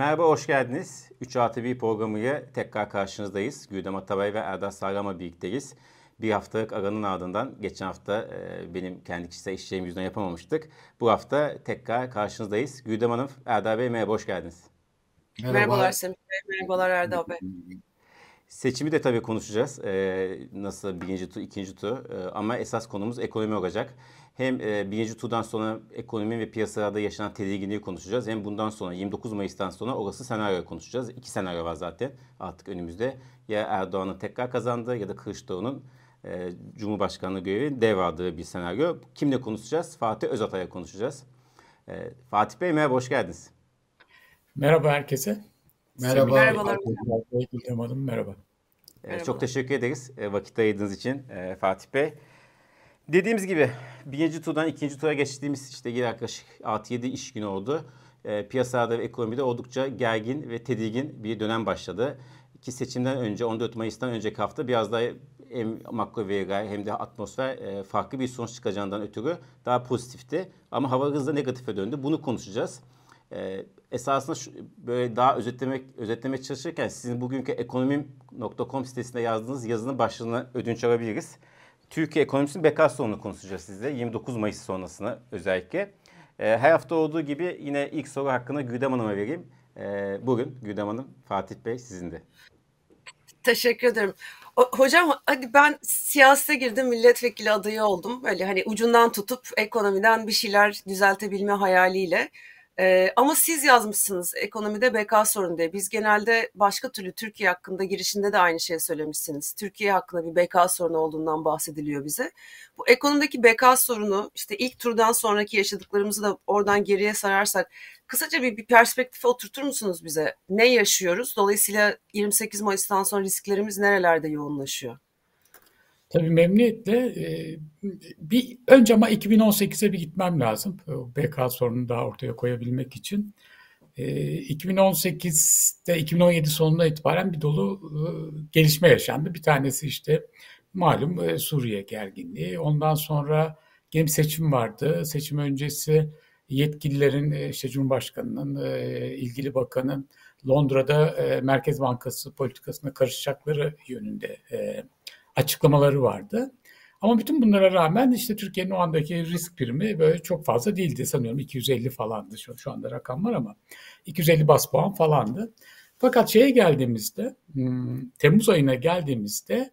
Merhaba, hoş geldiniz. 3 artı 1 programıyla tekrar karşınızdayız. Güldem Atabay ve Erdal Sağlam'la birlikteyiz. Bir haftalık aranın ardından geçen hafta e, benim kendi kişisel işlerim yüzünden yapamamıştık. Bu hafta tekrar karşınızdayız. Güldem Hanım, Erdal Bey merhaba, hoş geldiniz. Merhaba. Merhabalar Semih Bey, merhabalar Erdal Bey. Seçimi de tabii konuşacağız. Ee, nasıl birinci tur, ikinci tur. Ee, ama esas konumuz ekonomi olacak. Hem e, birinci turdan sonra ekonomi ve piyasalarda yaşanan tedirginliği konuşacağız. Hem bundan sonra 29 Mayıs'tan sonra olası senaryoyu konuşacağız. İki senaryo var zaten artık önümüzde. Ya Erdoğan'ın tekrar kazandığı ya da Kılıçdaroğlu'nun e, Cumhurbaşkanlığı görevi devraldığı bir senaryo. Kimle konuşacağız? Fatih Özatay'a konuşacağız. E, Fatih Bey merhaba, hoş geldiniz. Merhaba herkese. Merhaba. Merhabalar. Merhaba. Merhaba. Ee, çok teşekkür ederiz e, vakit ayırdığınız için e, Fatih Bey. Dediğimiz gibi birinci turdan ikinci tura geçtiğimiz işte yaklaşık 6-7 iş günü oldu. E, piyasada ve ekonomide oldukça gergin ve tedirgin bir dönem başladı. Ki seçimden önce 14 Mayıs'tan önceki hafta biraz daha hem makro veriler hem de atmosfer e, farklı bir sonuç çıkacağından ötürü daha pozitifti. Ama hava hızla negatife döndü. Bunu konuşacağız. E, esasında şu, böyle daha özetlemek özetlemek çalışırken sizin bugünkü ekonomim.com sitesinde yazdığınız yazının başlığına ödünç alabiliriz. Türkiye ekonomisinin beka sorunu konuşacağız sizle 29 Mayıs sonrasına özellikle. E, her hafta olduğu gibi yine ilk soru hakkında Güdem Hanım'a vereyim. E, bugün Güdem Hanım, Fatih Bey sizin de. Teşekkür ederim. Hocam hadi ben siyasete girdim, milletvekili adayı oldum. Böyle hani ucundan tutup ekonomiden bir şeyler düzeltebilme hayaliyle. Ee, ama siz yazmışsınız ekonomide beka sorunu diye. Biz genelde başka türlü Türkiye hakkında girişinde de aynı şeyi söylemişsiniz. Türkiye hakkında bir beka sorunu olduğundan bahsediliyor bize. Bu ekonomideki beka sorunu işte ilk turdan sonraki yaşadıklarımızı da oradan geriye sararsak kısaca bir, bir perspektife oturtur musunuz bize? Ne yaşıyoruz? Dolayısıyla 28 Mayıs'tan sonra risklerimiz nerelerde yoğunlaşıyor? Tabii memnuniyetle. E, bir önce ama 2018'e bir gitmem lazım. BK sorununu daha ortaya koyabilmek için. 2018'de 2017 sonuna itibaren bir dolu e, gelişme yaşandı. Bir tanesi işte malum e, Suriye gerginliği. Ondan sonra yeni bir seçim vardı. Seçim öncesi yetkililerin işte Cumhurbaşkanı'nın ilgili bakanın Londra'da Merkez Bankası politikasına karışacakları yönünde açıklamaları vardı. Ama bütün bunlara rağmen işte Türkiye'nin o andaki risk primi böyle çok fazla değildi. Sanıyorum 250 falandı şu, şu anda rakam var ama 250 bas puan falandı. Fakat şeye geldiğimizde hmm, Temmuz ayına geldiğimizde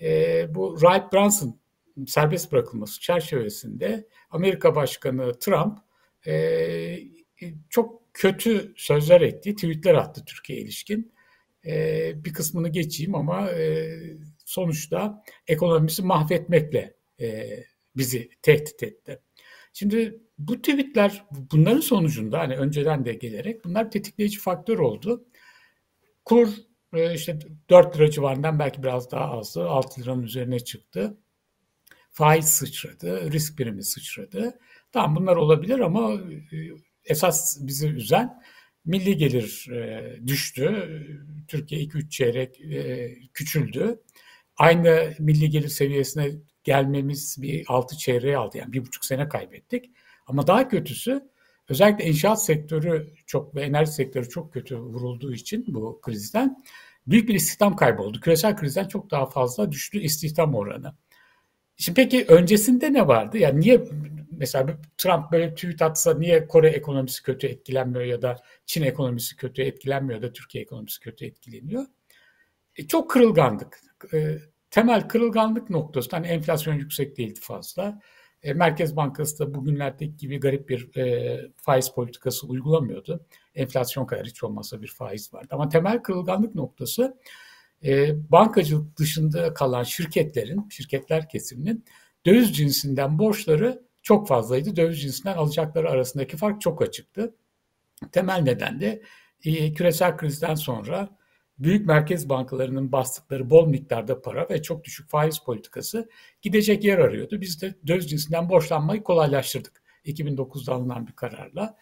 e, bu Wright Brunson serbest bırakılması çerçevesinde Amerika Başkanı Trump e, çok kötü sözler etti, tweetler attı Türkiye ilişkin. E, bir kısmını geçeyim ama e, sonuçta ekonomimizi mahvetmekle e, bizi tehdit etti. Şimdi bu tweetler bunların sonucunda hani önceden de gelerek bunlar tetikleyici faktör oldu. Kur e, işte 4 lira civarından belki biraz daha azdı. 6 liranın üzerine çıktı. Faiz sıçradı, risk primi sıçradı. Tamam bunlar olabilir ama e, esas bizi üzen milli gelir e, düştü. Türkiye 2-3 çeyrek e, küçüldü aynı milli gelir seviyesine gelmemiz bir altı çeyreği aldı. Yani bir buçuk sene kaybettik. Ama daha kötüsü özellikle inşaat sektörü çok ve enerji sektörü çok kötü vurulduğu için bu krizden büyük bir istihdam kayboldu. Küresel krizden çok daha fazla düştü istihdam oranı. Şimdi peki öncesinde ne vardı? Yani niye mesela Trump böyle tweet atsa niye Kore ekonomisi kötü etkilenmiyor ya da Çin ekonomisi kötü etkilenmiyor da Türkiye ekonomisi kötü etkileniyor? E, çok kırılgandık e, temel kırılganlık noktası, hani enflasyon yüksek değildi fazla. E, Merkez Bankası da bugünlerdeki gibi garip bir e, faiz politikası uygulamıyordu. Enflasyon kadar hiç olmazsa bir faiz vardı. Ama temel kırılganlık noktası e, bankacılık dışında kalan şirketlerin, şirketler kesiminin döviz cinsinden borçları çok fazlaydı. Döviz cinsinden alacakları arasındaki fark çok açıktı. Temel neden de e, küresel krizden sonra büyük merkez bankalarının bastıkları bol miktarda para ve çok düşük faiz politikası gidecek yer arıyordu. Biz de döviz cinsinden borçlanmayı kolaylaştırdık 2009'da alınan bir kararla.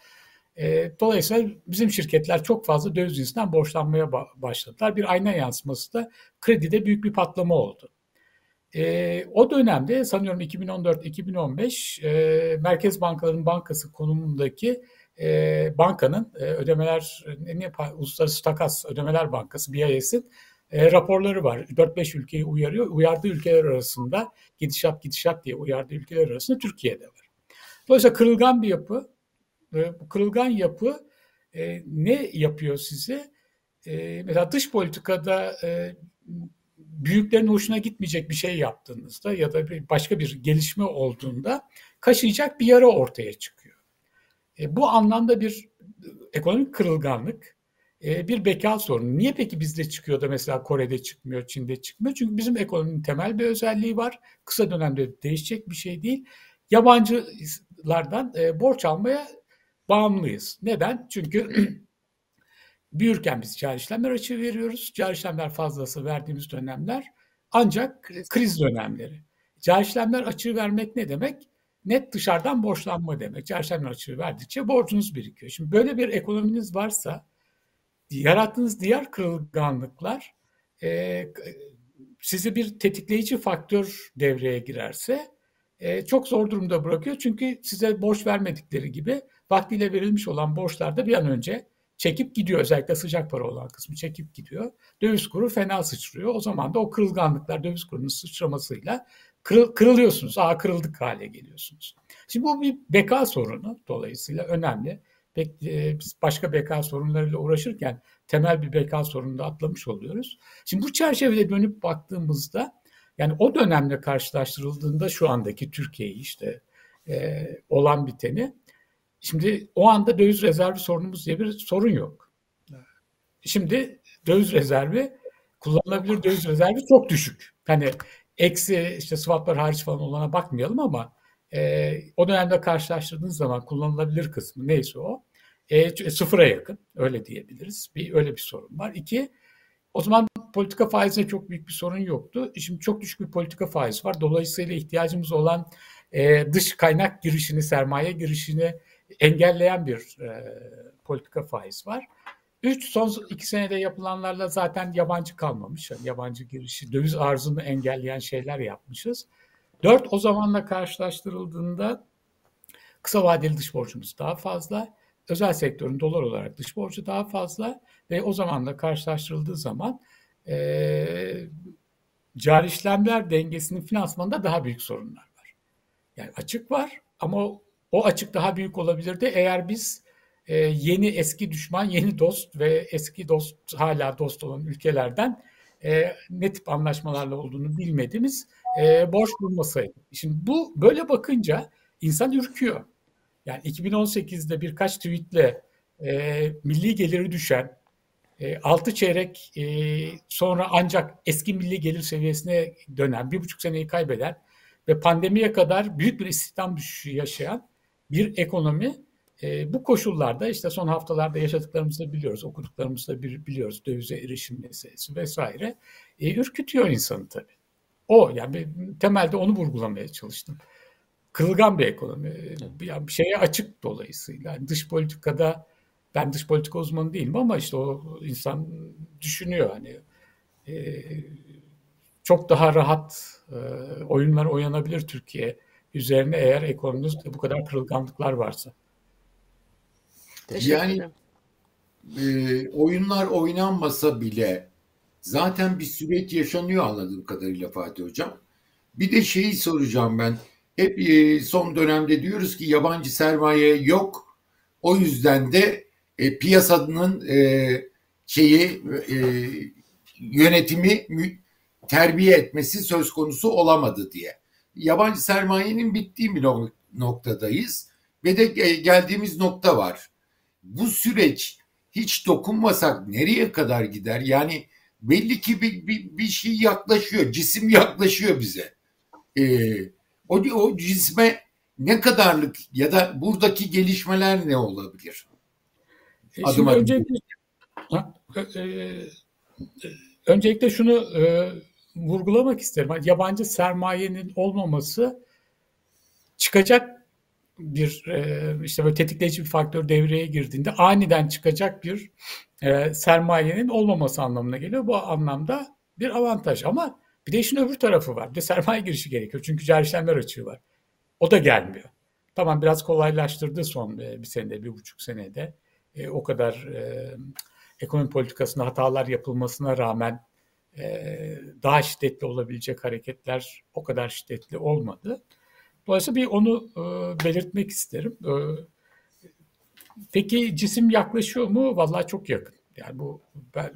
E, dolayısıyla bizim şirketler çok fazla döviz cinsinden borçlanmaya başladılar. Bir ayna yansıması da kredide büyük bir patlama oldu. E, o dönemde sanıyorum 2014-2015 e, merkez bankalarının bankası konumundaki e, bankanın e, ödemeler ne, Uluslararası Takas Ödemeler Bankası BIS'in e, raporları var. 4-5 ülkeyi uyarıyor. Uyardığı ülkeler arasında gidişat gidişat diye uyardığı ülkeler arasında Türkiye'de var. Dolayısıyla kırılgan bir yapı. E, bu kırılgan yapı e, ne yapıyor size? E, mesela dış politikada e, büyüklerin hoşuna gitmeyecek bir şey yaptığınızda ya da bir, başka bir gelişme olduğunda kaşıyacak bir yara ortaya çıkıyor. E, bu anlamda bir ekonomik kırılganlık, e, bir beka sorunu. Niye peki bizde çıkıyor da mesela Kore'de çıkmıyor, Çin'de çıkmıyor? Çünkü bizim ekonominin temel bir özelliği var. Kısa dönemde değişecek bir şey değil. Yabancılardan e, borç almaya bağımlıyız. Neden? Çünkü büyürken biz cari işlemler açığı veriyoruz. Cari işlemler fazlası verdiğimiz dönemler ancak kriz dönemleri. Cari işlemler açığı vermek ne demek? Net dışarıdan borçlanma demek. İşlemler açığı verdikçe borcunuz birikiyor. Şimdi böyle bir ekonominiz varsa yarattığınız diğer kırılganlıklar e, sizi bir tetikleyici faktör devreye girerse e, çok zor durumda bırakıyor. Çünkü size borç vermedikleri gibi vaktiyle verilmiş olan borçlar da bir an önce çekip gidiyor. Özellikle sıcak para olan kısmı çekip gidiyor. Döviz kuru fena sıçrıyor. O zaman da o kırılganlıklar döviz kurunun sıçramasıyla kırıl, kırılıyorsunuz. Aa kırıldık hale geliyorsunuz. Şimdi bu bir beka sorunu dolayısıyla önemli. Pek, e, biz başka beka sorunlarıyla uğraşırken temel bir beka sorununu da atlamış oluyoruz. Şimdi bu çerçevede dönüp baktığımızda yani o dönemle karşılaştırıldığında şu andaki Türkiye'yi işte e, olan biteni Şimdi o anda döviz rezervi sorunumuz diye bir sorun yok. Şimdi döviz rezervi kullanılabilir döviz rezervi çok düşük. Hani eksi işte swaplar hariç falan olana bakmayalım ama e, o dönemde karşılaştırdığınız zaman kullanılabilir kısmı neyse o e, sıfıra yakın öyle diyebiliriz. Bir öyle bir sorun var. İki o zaman politika faizine çok büyük bir sorun yoktu. Şimdi çok düşük bir politika faiz var. Dolayısıyla ihtiyacımız olan e, dış kaynak girişini, sermaye girişini engelleyen bir e, politika faiz var. Üç, son iki senede yapılanlarla zaten yabancı kalmamış. Yani yabancı girişi, döviz arzını engelleyen şeyler yapmışız. Dört, o zamanla karşılaştırıldığında kısa vadeli dış borcumuz daha fazla. Özel sektörün dolar olarak dış borcu daha fazla ve o zamanla karşılaştırıldığı zaman e, cari işlemler dengesinin finansmanında daha büyük sorunlar var. Yani açık var ama o açık daha büyük olabilirdi eğer biz e, yeni eski düşman, yeni dost ve eski dost hala dost olan ülkelerden e, ne tip anlaşmalarla olduğunu bilmediğimiz e, borç bulmasaydı. Şimdi bu böyle bakınca insan ürküyor. Yani 2018'de birkaç tweetle e, milli geliri düşen, e, 6 çeyrek e, sonra ancak eski milli gelir seviyesine dönen, bir buçuk seneyi kaybeden ve pandemiye kadar büyük bir istihdam düşüşü yaşayan bir ekonomi e, bu koşullarda işte son haftalarda yaşadıklarımızı biliyoruz, okuduklarımızı biliyoruz, dövize erişim meselesi vesaire. E, ürkütüyor insanı tabii. O yani temelde onu vurgulamaya çalıştım. Kırılgan bir ekonomi. Yani bir şeye açık dolayısıyla. Yani dış politikada ben dış politika uzmanı değilim ama işte o insan düşünüyor hani e, çok daha rahat e, oyunlar oynanabilir Türkiye üzerine eğer ekonomimizde bu kadar kırılganlıklar varsa. Yani e, oyunlar oynanmasa bile zaten bir süreç yaşanıyor anladığım kadarıyla Fatih Hocam. Bir de şeyi soracağım ben. Hep e, son dönemde diyoruz ki yabancı sermaye yok. O yüzden de e, piyasanın e, şeyi e, yönetimi terbiye etmesi söz konusu olamadı diye yabancı sermayenin bittiği bir noktadayız ve de geldiğimiz nokta var. Bu süreç hiç dokunmasak nereye kadar gider? Yani belli ki bir, bir, bir şey yaklaşıyor, cisim yaklaşıyor bize. Ee, o, o cisme ne kadarlık ya da buradaki gelişmeler ne olabilir? E, adım adım. Öncelikle, e, e, öncelikle şunu e, vurgulamak isterim. Yabancı sermayenin olmaması çıkacak bir e, işte böyle tetikleyici bir faktör devreye girdiğinde aniden çıkacak bir e, sermayenin olmaması anlamına geliyor. Bu anlamda bir avantaj ama bir de işin öbür tarafı var. Bir de sermaye girişi gerekiyor. Çünkü cari işlemler açığı var. O da gelmiyor. Tamam biraz kolaylaştırdı son e, bir senede, bir buçuk senede. O kadar ekonomi politikasında hatalar yapılmasına rağmen daha şiddetli olabilecek hareketler o kadar şiddetli olmadı. Dolayısıyla bir onu e, belirtmek isterim. E, peki cisim yaklaşıyor mu? Vallahi çok yakın. Yani bu ben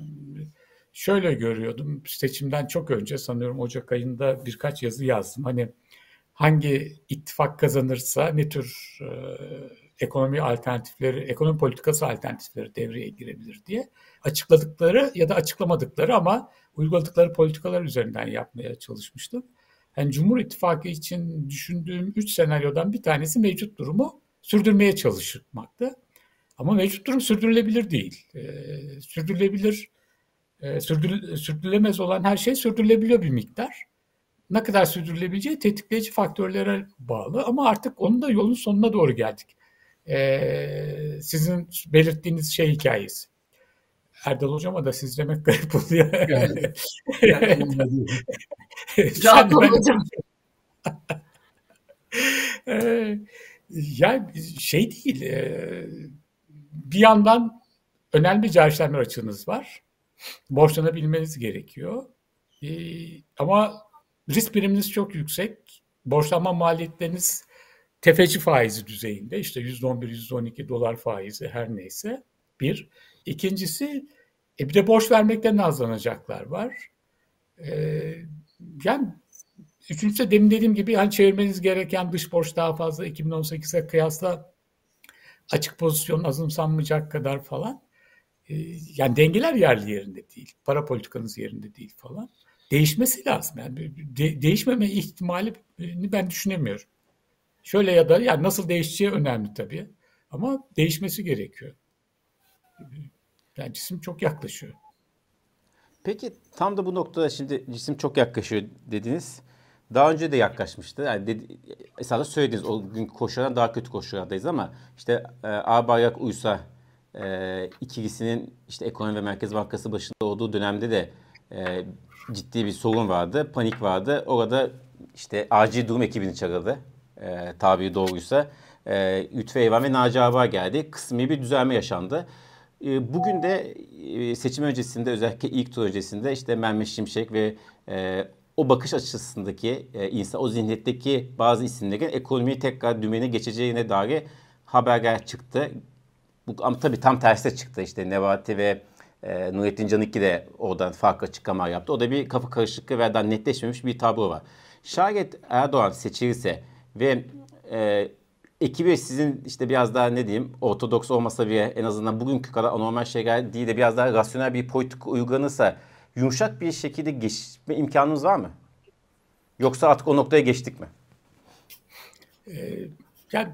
şöyle görüyordum seçimden çok önce sanıyorum Ocak ayında birkaç yazı yazdım. Hani hangi ittifak kazanırsa ne tür e, ekonomi alternatifleri, ekonomi politikası alternatifleri devreye girebilir diye açıkladıkları ya da açıklamadıkları ama uyguladıkları politikalar üzerinden yapmaya çalışmıştım. Yani Cumhur İttifakı için düşündüğüm üç senaryodan bir tanesi mevcut durumu sürdürmeye çalışmaktı. Ama mevcut durum sürdürülebilir değil. Ee, sürdürülebilir, e, sürdür, sürdürülemez olan her şey sürdürülebiliyor bir miktar. Ne kadar sürdürülebileceği tetikleyici faktörlere bağlı ama artık onun da yolun sonuna doğru geldik. Ee, sizin belirttiğiniz şey hikayesi. Erdal Hocam'a da siz demek garip oluyor. Yani, Rahat hocam. Ee, yani şey değil, e, bir yandan önemli cari açığınız var. Borçlanabilmeniz gerekiyor. Ee, ama risk priminiz çok yüksek. Borçlanma maliyetleriniz tefeci faizi düzeyinde. işte %11, %12 dolar faizi her neyse. Bir. İkincisi e bir de borç vermekten nazlanacaklar var. Ee, yani üçüncüsü demin dediğim gibi hani çevirmeniz gereken dış borç daha fazla 2018'e kıyasla açık pozisyon azımsanmayacak kadar falan. Ee, yani dengeler yerli yerinde değil. Para politikanız yerinde değil falan. Değişmesi lazım. Yani de, değişmeme ihtimalini ben düşünemiyorum. Şöyle ya da yani nasıl değişeceği önemli tabii. Ama değişmesi gerekiyor. Yani cisim çok yaklaşıyor. Peki tam da bu noktada şimdi cisim çok yaklaşıyor dediniz. Daha önce de yaklaşmıştı. Yani dedi, esasında söylediniz o gün koşulardan daha kötü koşulardayız ama işte e, A Bayrak Uysa e, ikilisinin işte ekonomi ve Merkez Bankası başında olduğu dönemde de e, ciddi bir sorun vardı. Panik vardı. Orada işte acil durum ekibini çağırdı. E, tabiri doğruysa. E, Lütfü Eyvan ve Naci Ağabey geldi. Kısmi bir düzelme yaşandı. E, bugün de e, seçim öncesinde özellikle ilk tur öncesinde işte Mehmet Şimşek ve e, o bakış açısındaki e, insan, o zihniyetteki bazı isimlerin ekonomiyi tekrar dümene geçeceğine dair haberler çıktı. Bu, ama tabii tam tersi çıktı. İşte Nevati ve e, Nurettin Canikki de oradan farklı açıklama yaptı. O da bir kafa karışıklığı ve daha netleşmemiş bir tablo var. Şayet Erdoğan seçilirse ve e, ekibi sizin işte biraz daha ne diyeyim ortodoks olmasa bile en azından bugünkü kadar anormal şeyler değil de biraz daha rasyonel bir politik uygulanırsa yumuşak bir şekilde geçme imkanımız var mı? Yoksa artık o noktaya geçtik mi? Ee, yani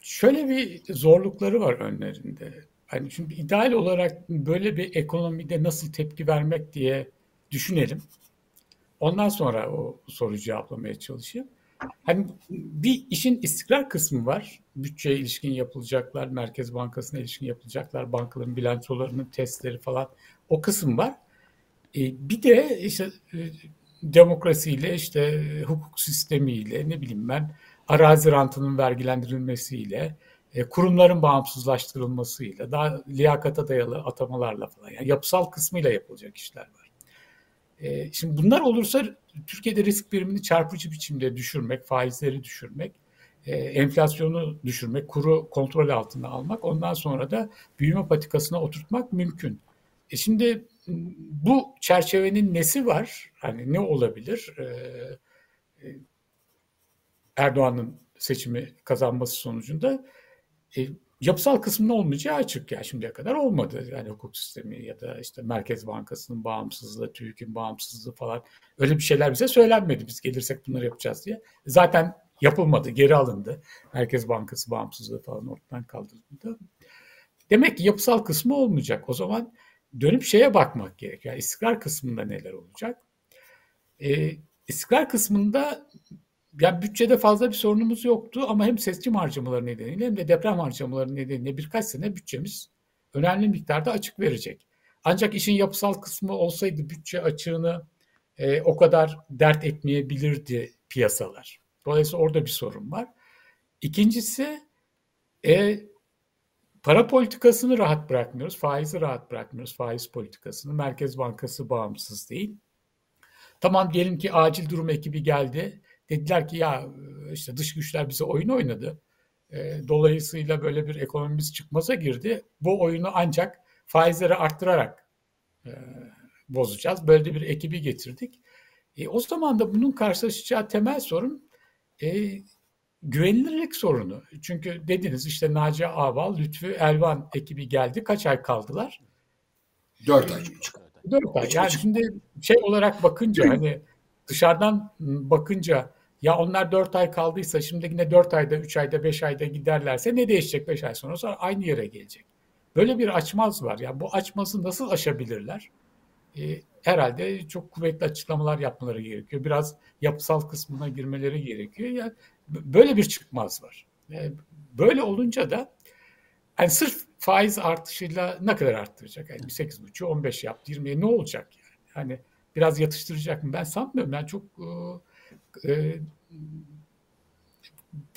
şöyle bir zorlukları var önlerinde. Hani şimdi ideal olarak böyle bir ekonomide nasıl tepki vermek diye düşünelim. Ondan sonra o soruyu cevaplamaya çalışayım. Hani bir işin istikrar kısmı var. Bütçeye ilişkin yapılacaklar, Merkez Bankası'na ilişkin yapılacaklar, bankaların bilançolarının testleri falan o kısım var. E, bir de işte e, demokrasiyle, işte hukuk sistemiyle, ne bileyim ben, arazi rantının vergilendirilmesiyle, e, kurumların bağımsızlaştırılmasıyla, daha liyakata dayalı atamalarla falan, yani yapısal kısmıyla yapılacak işler var. E, şimdi bunlar olursa Türkiye'de risk birimini çarpıcı biçimde düşürmek, faizleri düşürmek, e, enflasyonu düşürmek, kuru kontrol altında almak, ondan sonra da büyüme patikasına oturtmak mümkün. E şimdi bu çerçevenin nesi var? Hani ne olabilir? E, e, Erdoğan'ın seçimi kazanması sonucunda e, yapısal kısmında olmayacağı açık ya şimdiye kadar olmadı. Yani hukuk sistemi ya da işte Merkez Bankası'nın bağımsızlığı, TÜİK'in bağımsızlığı falan öyle bir şeyler bize söylenmedi. Biz gelirsek bunları yapacağız diye. Zaten yapılmadı, geri alındı. Merkez Bankası bağımsızlığı falan ortadan kaldırıldı. Demek ki yapısal kısmı olmayacak. O zaman dönüp şeye bakmak gerekiyor. Yani istikrar kısmında neler olacak? Ee, istikrar kısmında yani bütçede fazla bir sorunumuz yoktu ama hem seçim harcamaları nedeniyle hem de deprem harcamaları nedeniyle birkaç sene bütçemiz önemli miktarda açık verecek. Ancak işin yapısal kısmı olsaydı bütçe açığını e, o kadar dert etmeyebilirdi piyasalar. Dolayısıyla orada bir sorun var. İkincisi e, para politikasını rahat bırakmıyoruz. Faizi rahat bırakmıyoruz. Faiz politikasını. Merkez Bankası bağımsız değil. Tamam diyelim ki acil durum ekibi geldi. Dediler ki ya işte dış güçler bize oyun oynadı. E, dolayısıyla böyle bir ekonomimiz çıkmaza girdi. Bu oyunu ancak faizleri arttırarak e, bozacağız. Böyle bir ekibi getirdik. E, o zaman da bunun karşılaşacağı temel sorun e, güvenilirlik sorunu. Çünkü dediniz işte Naci Aval, Lütfü Elvan ekibi geldi. Kaç ay kaldılar? Dört ay. Dört ay. Yani şimdi şey olarak bakınca hani dışarıdan bakınca ya onlar dört ay kaldıysa şimdi yine dört ayda, üç ayda, beş ayda giderlerse ne değişecek beş ay sonra? Sonra aynı yere gelecek. Böyle bir açmaz var. Yani bu açmazı nasıl aşabilirler? Ee, herhalde çok kuvvetli açıklamalar yapmaları gerekiyor. Biraz yapısal kısmına girmeleri gerekiyor. Yani böyle bir çıkmaz var. Yani böyle olunca da yani sırf faiz artışıyla ne kadar arttıracak? Yani 8,5 15 yaptı 20'ye ne olacak yani? Hani biraz yatıştıracak mı? Ben sanmıyorum. Ben çok e,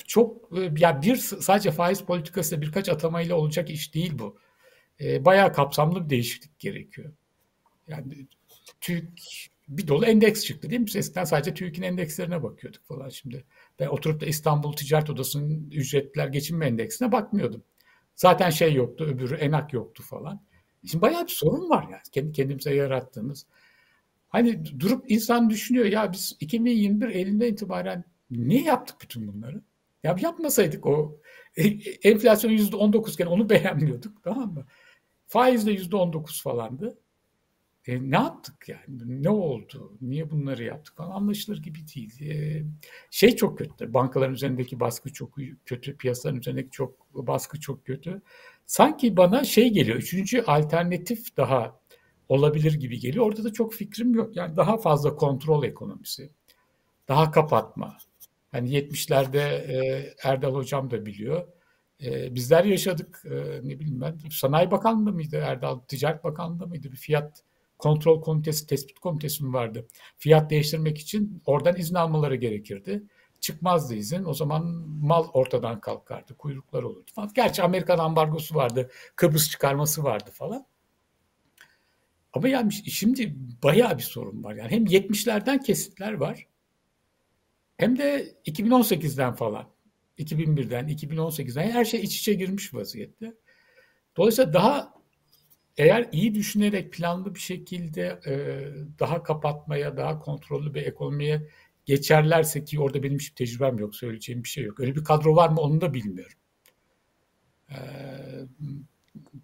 çok e, ya bir sadece faiz politikası birkaç atamayla olacak iş değil bu. E, bayağı kapsamlı bir değişiklik gerekiyor. Yani TÜİK bir dolu endeks çıktı değil mi? Biz eskiden sadece TÜİK'in endekslerine bakıyorduk falan şimdi. Ben oturup da İstanbul Ticaret Odası'nın ücretler geçinme endeksine bakmıyordum. Zaten şey yoktu, öbürü enak yoktu falan. Şimdi bayağı bir sorun var yani kendi kendimize yarattığımız. Hani durup insan düşünüyor ya biz 2021 elinde itibaren ne yaptık bütün bunları? Ya yapmasaydık o e, enflasyon %19 iken onu beğenmiyorduk tamam mı? Faiz de %19 falandı. E, ne yaptık yani? Ne oldu? Niye bunları yaptık falan anlaşılır gibi değil. E, şey çok kötü. Bankaların üzerindeki baskı çok kötü. Piyasaların üzerindeki çok baskı çok kötü. Sanki bana şey geliyor. Üçüncü alternatif daha olabilir gibi geliyor. Orada da çok fikrim yok. Yani daha fazla kontrol ekonomisi. Daha kapatma. Hani 70'lerde e, Erdal Hocam da biliyor. E, bizler yaşadık. E, ne bileyim ben. Sanayi Bakanlığı mıydı Erdal? Ticaret Bakanlığı mıydı? Bir fiyat kontrol komitesi, tespit komitesi mi vardı? Fiyat değiştirmek için oradan izin almaları gerekirdi. Çıkmazdı izin. O zaman mal ortadan kalkardı. Kuyruklar olurdu falan. Gerçi Amerikan ambargosu vardı. Kıbrıs çıkarması vardı falan. Ama yani şimdi bayağı bir sorun var. Yani hem 70'lerden kesitler var. Hem de 2018'den falan. 2001'den, 2018'den her şey iç içe girmiş vaziyette. Dolayısıyla daha eğer iyi düşünerek planlı bir şekilde e, daha kapatmaya, daha kontrollü bir ekonomiye geçerlerse ki orada benim hiç tecrübem yok, söyleyeceğim bir şey yok. Öyle bir kadro var mı onu da bilmiyorum. E,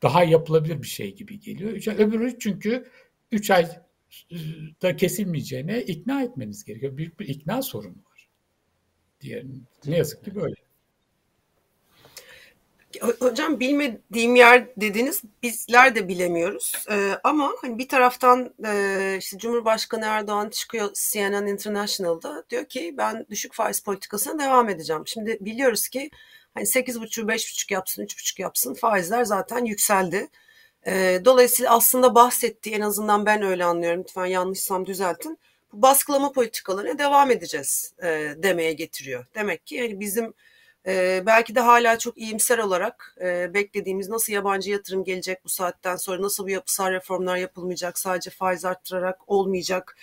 daha yapılabilir bir şey gibi geliyor. Öbürü çünkü 3 ayda kesilmeyeceğine ikna etmeniz gerekiyor. Büyük bir ikna sorunu var. Diyelim. Ne yazık ki böyle. Hocam bilmediğim yer dediniz. Bizler de bilemiyoruz. Ee, ama hani bir taraftan e, işte Cumhurbaşkanı Erdoğan çıkıyor CNN International'da diyor ki ben düşük faiz politikasına devam edeceğim. Şimdi biliyoruz ki hani 8,5 5,5 yapsın 3,5 yapsın faizler zaten yükseldi. E, dolayısıyla aslında bahsettiği en azından ben öyle anlıyorum. Lütfen yanlışsam düzeltin. Bu baskılama politikalarına devam edeceğiz e, demeye getiriyor. Demek ki yani bizim e, belki de hala çok iyimser olarak e, beklediğimiz nasıl yabancı yatırım gelecek bu saatten sonra nasıl bu yapısal reformlar yapılmayacak sadece faiz arttırarak olmayacak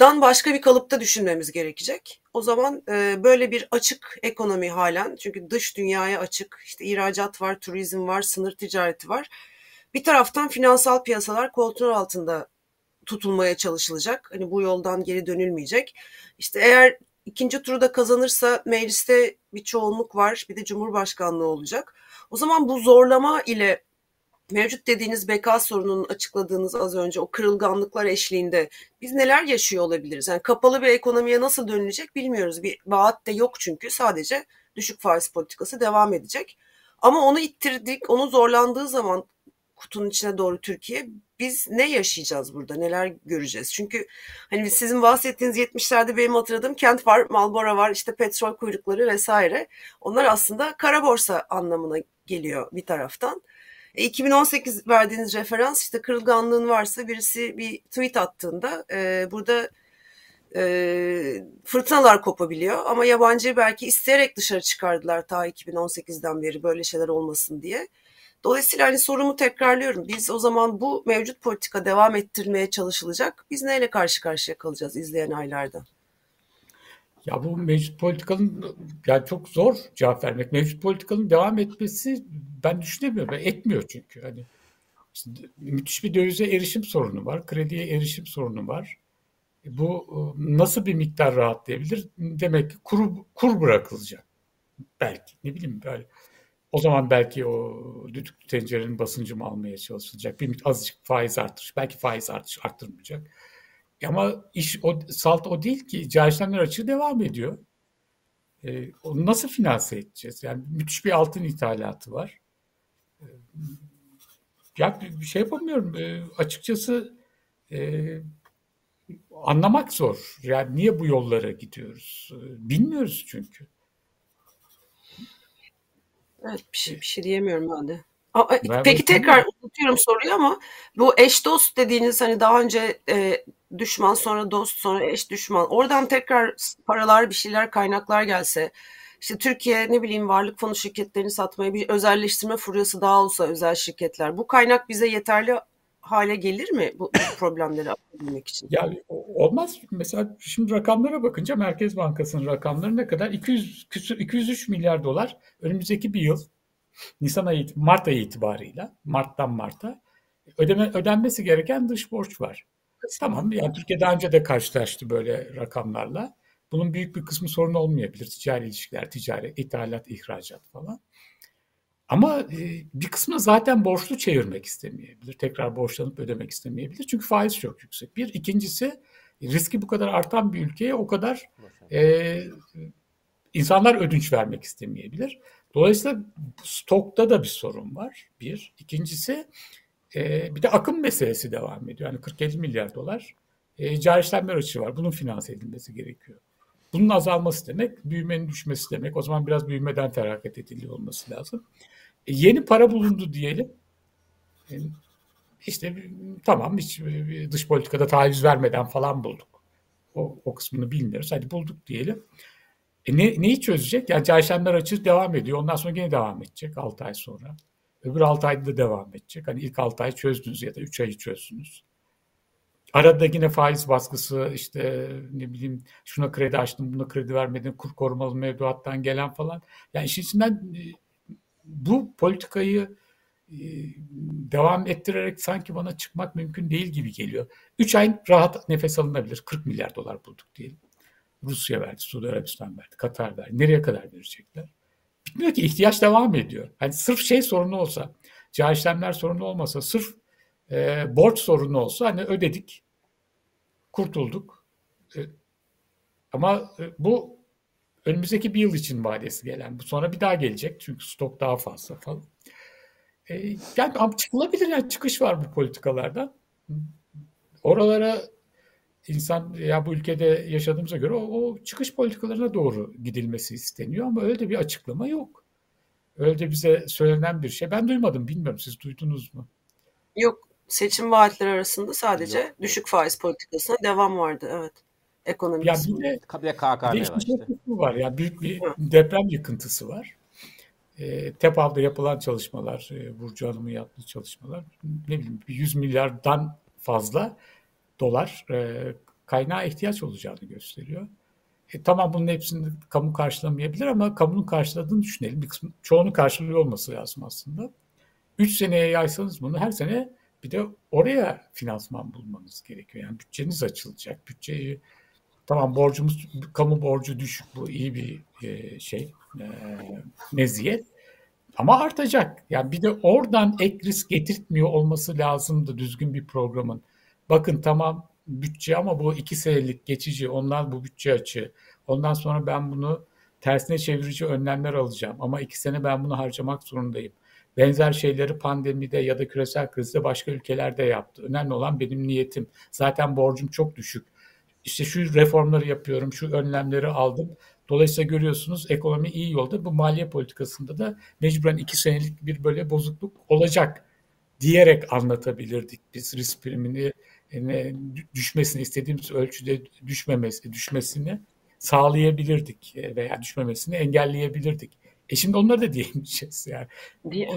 dan başka bir kalıpta düşünmemiz gerekecek. O zaman e, böyle bir açık ekonomi halen çünkü dış dünyaya açık işte ihracat var, turizm var, sınır ticareti var. Bir taraftan finansal piyasalar kontrol altında tutulmaya çalışılacak. Hani bu yoldan geri dönülmeyecek. İşte eğer ikinci turu da kazanırsa mecliste bir çoğunluk var. Bir de cumhurbaşkanlığı olacak. O zaman bu zorlama ile mevcut dediğiniz beka sorununun açıkladığınız az önce o kırılganlıklar eşliğinde biz neler yaşıyor olabiliriz? Yani kapalı bir ekonomiye nasıl dönülecek bilmiyoruz. Bir vaat de yok çünkü sadece düşük faiz politikası devam edecek. Ama onu ittirdik, onu zorlandığı zaman kutunun içine doğru Türkiye biz ne yaşayacağız burada? Neler göreceğiz? Çünkü hani sizin bahsettiğiniz 70'lerde benim hatırladığım kent var, Malbora var, işte petrol kuyrukları vesaire. Onlar aslında kara borsa anlamına geliyor bir taraftan. 2018 e, verdiğiniz referans işte kırılganlığın varsa birisi bir tweet attığında e, burada e, fırtınalar kopabiliyor. Ama yabancı belki isteyerek dışarı çıkardılar ta 2018'den beri böyle şeyler olmasın diye. Dolayısıyla hani sorumu tekrarlıyorum. Biz o zaman bu mevcut politika devam ettirmeye çalışılacak. Biz neyle karşı karşıya kalacağız izleyen aylarda? Ya bu mevcut politikanın yani çok zor cevap vermek. Mevcut politikanın devam etmesi ben düşünemiyorum. Etmiyor çünkü. Hani müthiş bir dövize erişim sorunu var. Krediye erişim sorunu var. E, bu e, nasıl bir miktar rahatlayabilir? Demek ki kur, kur bırakılacak. Belki ne bileyim böyle. O zaman belki o düdüklü tencerenin basıncı mı almaya çalışılacak. Bir azıcık faiz artış. Belki faiz artış arttırmayacak. Ama iş o, salt o değil ki. Cari açığı devam ediyor. E, onu nasıl finanse edeceğiz? Yani müthiş bir altın ithalatı var. E, ya bir şey yapamıyorum. E, açıkçası e, anlamak zor. Yani niye bu yollara gidiyoruz? E, bilmiyoruz çünkü. Evet bir şey, bir şey diyemiyorum ben de. Aa, ben peki tekrar unutuyorum soruyu ama bu eş dost dediğiniz hani daha önce e, düşman sonra dost sonra eş düşman oradan tekrar paralar bir şeyler kaynaklar gelse işte Türkiye ne bileyim varlık fonu şirketlerini satmaya bir özelleştirme furyası daha olsa özel şirketler bu kaynak bize yeterli hale gelir mi bu, problemleri atabilmek için? Yani olmaz. Mesela şimdi rakamlara bakınca Merkez Bankası'nın rakamları ne kadar? 200 203 milyar dolar önümüzdeki bir yıl Nisan ayı, Mart ayı itibarıyla, Mart'tan Mart'a ödeme, ödenmesi gereken dış borç var. Tamam yani Türkiye daha önce de karşılaştı böyle rakamlarla. Bunun büyük bir kısmı sorun olmayabilir. Ticari ilişkiler, ticaret, ithalat, ihracat falan. Ama e, bir kısmı zaten borçlu çevirmek istemeyebilir. Tekrar borçlanıp ödemek istemeyebilir. Çünkü faiz çok yüksek. Bir. ikincisi riski bu kadar artan bir ülkeye o kadar e, insanlar ödünç vermek istemeyebilir. Dolayısıyla stokta da bir sorun var. Bir. İkincisi e, bir de akım meselesi devam ediyor. Yani 40-50 milyar dolar e, cari işlemler açığı var. Bunun finanse edilmesi gerekiyor. Bunun azalması demek, büyümenin düşmesi demek. O zaman biraz büyümeden feragat ediliyor olması lazım. E, yeni para bulundu diyelim. E, işte tamam hiç e, dış politikada taviz vermeden falan bulduk. O, o kısmını bilmiyoruz. Hadi bulduk diyelim. E ne, neyi çözecek? Yani çarşamlar açık devam ediyor. Ondan sonra yine devam edecek 6 ay sonra. Öbür 6 ayda da devam edecek. Hani ilk 6 ay çözdünüz ya da 3 ayı çözdünüz. Arada yine faiz baskısı işte ne bileyim şuna kredi açtım buna kredi vermedim kur korumalı mevduattan gelen falan. Yani işin içinden e, bu politikayı e, devam ettirerek sanki bana çıkmak mümkün değil gibi geliyor. 3 ay rahat nefes alınabilir. 40 milyar dolar bulduk diyelim. Rusya verdi, Suudi Arabistan verdi, Katar verdi. Nereye kadar verecekler? Bitmiyor ki ihtiyaç devam ediyor. Hani sırf şey sorunu olsa, cari işlemler sorunu olmasa, sırf e, borç sorunu olsa hani ödedik, kurtulduk. E, ama e, bu önümüzdeki bir yıl için vadesi gelen. Bu sonra bir daha gelecek çünkü stok daha fazla falan. E, yani çıkılabilir yani çıkış var bu politikalardan. Oralara insan ya bu ülkede yaşadığımıza göre o, o çıkış politikalarına doğru gidilmesi isteniyor ama öyle de bir açıklama yok. Öyle de bize söylenen bir şey. Ben duymadım bilmiyorum siz duydunuz mu? Yok seçim vaatleri arasında sadece yok. düşük faiz politikasına devam vardı evet. Ekonomi ya bir de, bir de KKM bir var işte. var. Ya büyük bir Hı. deprem yıkıntısı var. E, TEPAV'da yapılan çalışmalar, e, Burcu Hanım'ın yaptığı çalışmalar ne bileyim 100 milyardan fazla dolar e, kaynağa ihtiyaç olacağını gösteriyor. E, tamam bunun hepsini kamu karşılamayabilir ama kamunun karşıladığını düşünelim. Bir kısmı, çoğunu karşılıyor olması lazım aslında. Üç seneye yaysanız bunu her sene bir de oraya finansman bulmanız gerekiyor. Yani bütçeniz açılacak. Bütçeyi tamam borcumuz kamu borcu düşük bu iyi bir e, şey e, meziyet ama artacak. Yani bir de oradan ek risk getirtmiyor olması lazımdı düzgün bir programın. Bakın tamam bütçe ama bu iki senelik geçici. Onlar bu bütçe açığı. Ondan sonra ben bunu tersine çevirici önlemler alacağım. Ama iki sene ben bunu harcamak zorundayım. Benzer şeyleri pandemide ya da küresel krizde başka ülkelerde yaptı. Önemli olan benim niyetim. Zaten borcum çok düşük. İşte şu reformları yapıyorum, şu önlemleri aldım. Dolayısıyla görüyorsunuz ekonomi iyi yolda. Bu maliye politikasında da mecburen iki senelik bir böyle bozukluk olacak diyerek anlatabilirdik biz risk primini düşmesini istediğimiz ölçüde düşmemesi düşmesini sağlayabilirdik e, veya düşmemesini engelleyebilirdik. E şimdi onları da diyemeyeceğiz yani. Diye.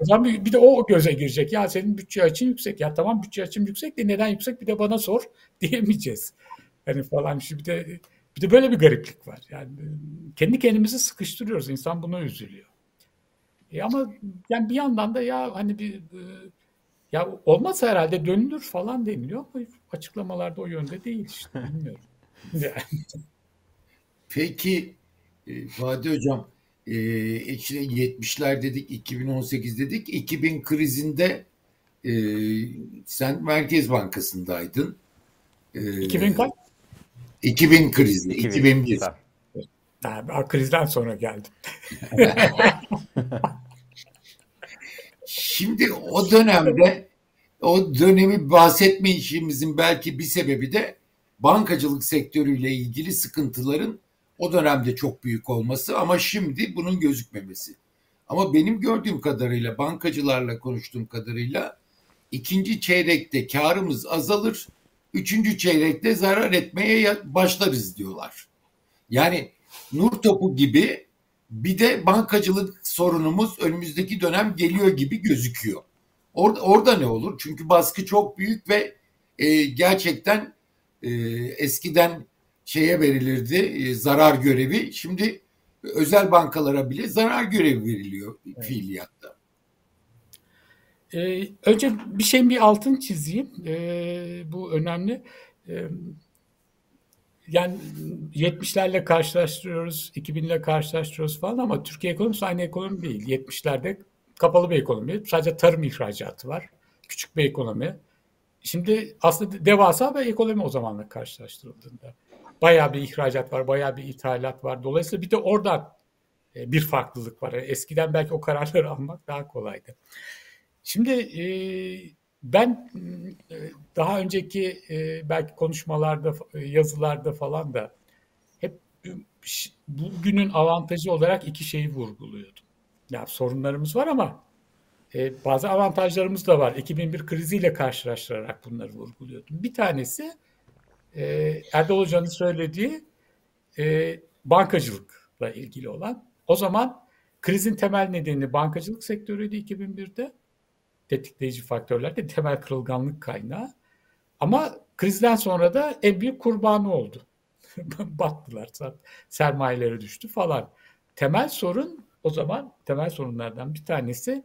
O zaman bir, bir de o göze girecek. Ya senin bütçe açın yüksek. Ya tamam bütçe açım yüksek de neden yüksek bir de bana sor diyemeyeceğiz. Hani falan işte bir de bir de böyle bir gariplik var. Yani kendi kendimizi sıkıştırıyoruz. İnsan buna üzülüyor. E ama yani bir yandan da ya hani bir e, ya olmaz herhalde dönülür falan deniliyor ama açıklamalarda o yönde değil işte bilmiyorum. Peki e, Fatih Hocam e, işte 70'ler dedik 2018 dedik 2000 krizinde e, sen Merkez Bankası'ndaydın. E, 2000 kaç? 2000 krizi, 2000, 2001. Ben krizden sonra geldim. Şimdi o dönemde o dönemi bahsetme işimizin belki bir sebebi de bankacılık sektörüyle ilgili sıkıntıların o dönemde çok büyük olması ama şimdi bunun gözükmemesi. Ama benim gördüğüm kadarıyla bankacılarla konuştuğum kadarıyla ikinci çeyrekte karımız azalır, üçüncü çeyrekte zarar etmeye başlarız diyorlar. Yani nur topu gibi bir de bankacılık sorunumuz önümüzdeki dönem geliyor gibi gözüküyor. Orada, orada ne olur? Çünkü baskı çok büyük ve e, gerçekten e, eskiden şeye verilirdi e, zarar görevi. Şimdi özel bankalara bile zarar görevi veriliyor evet. fiiliyatta. Ee, önce bir şeyin bir altın çizeyim. Ee, bu önemli. Ee, yani 70'lerle karşılaştırıyoruz, 2000'le karşılaştırıyoruz falan ama Türkiye ekonomisi aynı ekonomi değil. 70'lerde kapalı bir ekonomi. Sadece tarım ihracatı var. Küçük bir ekonomi. Şimdi aslında devasa bir ekonomi o zamanla karşılaştırıldığında. Bayağı bir ihracat var, bayağı bir ithalat var. Dolayısıyla bir de orada e, bir farklılık var. Eskiden belki o kararları almak daha kolaydı. Şimdi e, ben e, daha önceki belki konuşmalarda, yazılarda falan da hep bugünün avantajı olarak iki şeyi vurguluyordum. Ya sorunlarımız var ama bazı avantajlarımız da var. 2001 kriziyle karşılaştırarak bunları vurguluyordum. Bir tanesi e, Erdal Hoca'nın söylediği e, bankacılıkla ilgili olan. O zaman krizin temel nedeni bankacılık sektörüydü 2001'de. Tetikleyici faktörler de temel kırılganlık kaynağı. Ama krizden sonra da en büyük kurbanı oldu. Battılar, sermayeleri düştü falan. Temel sorun o zaman temel sorunlardan bir tanesi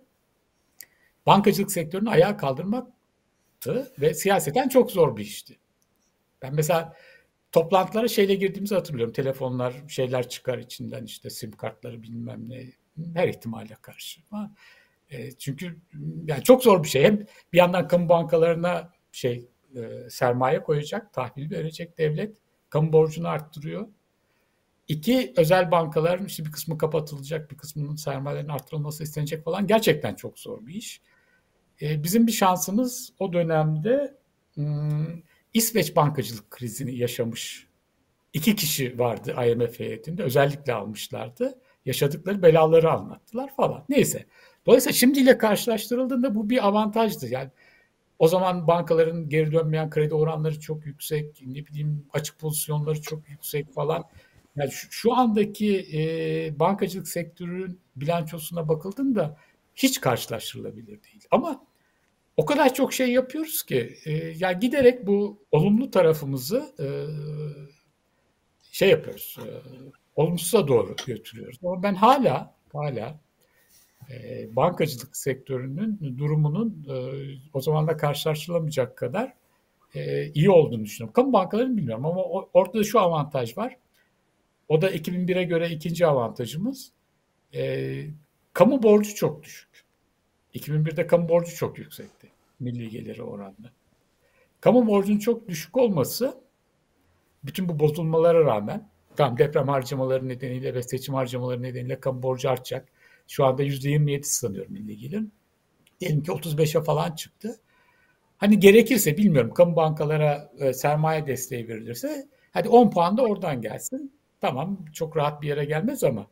bankacılık sektörünü ayağa kaldırmaktı ve siyaseten çok zor bir işti. Ben mesela toplantılara şeyle girdiğimizi hatırlıyorum. Telefonlar şeyler çıkar içinden işte sim kartları bilmem ne her ihtimale karşı. Ama, e, çünkü yani çok zor bir şey. Hem bir yandan kamu bankalarına şey e, sermaye koyacak, tahvil verecek devlet. Kamu borcunu arttırıyor. İki, özel bankaların işte bir kısmı kapatılacak, bir kısmının sermayelerin arttırılması istenecek falan. Gerçekten çok zor bir iş. E, bizim bir şansımız o dönemde hmm, İsveç bankacılık krizini yaşamış iki kişi vardı IMF heyetinde. Özellikle almışlardı. Yaşadıkları belaları anlattılar falan. Neyse. Dolayısıyla şimdiyle karşılaştırıldığında bu bir avantajdı. Yani o zaman bankaların geri dönmeyen kredi oranları çok yüksek, ne bileyim açık pozisyonları çok yüksek falan. Yani şu, şu andaki e, bankacılık sektörünün bilançosuna bakıldığında hiç karşılaştırılabilir değil. Ama o kadar çok şey yapıyoruz ki e, ya giderek bu olumlu tarafımızı e, şey yapıyoruz. E, olumsuza doğru götürüyoruz. Ama ben hala hala e, bankacılık sektörünün durumunun e, o zaman da karşılaştırılamayacak kadar e, iyi olduğunu düşünüyorum. Kamu bankalarını bilmiyorum ama ortada şu avantaj var. O da 2001'e göre ikinci avantajımız. E, kamu borcu çok düşük. 2001'de kamu borcu çok yüksekti. Milli geliri oranla. Kamu borcunun çok düşük olması bütün bu bozulmalara rağmen tam deprem harcamaları nedeniyle ve seçim harcamaları nedeniyle kamu borcu artacak. Şu anda %27 sanıyorum milli gelir. Diyelim ki 35'e falan çıktı. Hani gerekirse bilmiyorum kamu bankalara e, sermaye desteği verilirse hadi 10 puan da oradan gelsin. Tamam çok rahat bir yere gelmez ama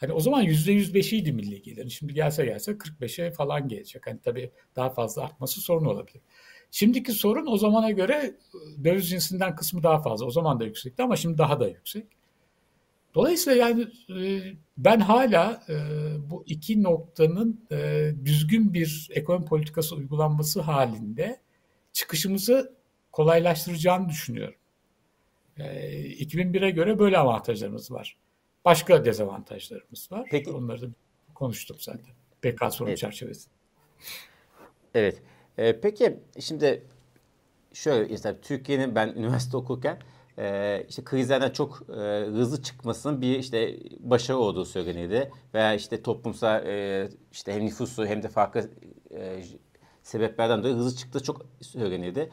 Hani o zaman yüzde yüz beşiydi milli gelir. Şimdi gelse gelse 45'e falan gelecek. Hani tabii daha fazla artması sorun olabilir. Şimdiki sorun o zamana göre döviz cinsinden kısmı daha fazla. O zaman da yüksekti ama şimdi daha da yüksek. Dolayısıyla yani e, ben hala e, bu iki noktanın e, düzgün bir ekonomi politikası uygulanması halinde çıkışımızı kolaylaştıracağını düşünüyorum. 2001'e göre böyle avantajlarımız var. Başka dezavantajlarımız var. Peki. Onları da konuştuk zaten. BK sorun evet. çerçevesinde. Evet. Ee, peki şimdi şöyle mesela Türkiye'nin ben üniversite okurken e, işte krizlerden çok e, hızlı çıkmasının bir işte başarı olduğu söylenirdi. Veya işte toplumsal e, işte hem nüfusu hem de farklı e, sebeplerden dolayı hızlı çıktığı çok söylenirdi.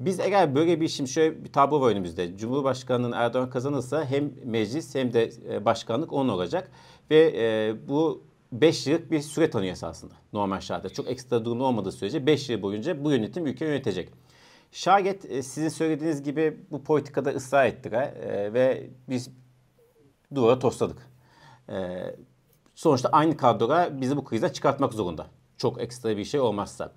Biz eğer böyle bir şimdi şöyle bir tablo var önümüzde. Cumhurbaşkanının Erdoğan kazanırsa hem meclis hem de e, başkanlık onun olacak. Ve e, bu 5 yıllık bir süre tanıyor esasında normal şartlarda. Çok ekstra durum olmadığı sürece 5 yıl boyunca bu yönetim ülke yönetecek. Şayet e, sizin söylediğiniz gibi bu politikada ısrar ettik e, ve biz duvara tosladık. E, sonuçta aynı kadroga bizi bu krizden çıkartmak zorunda. Çok ekstra bir şey olmazsa.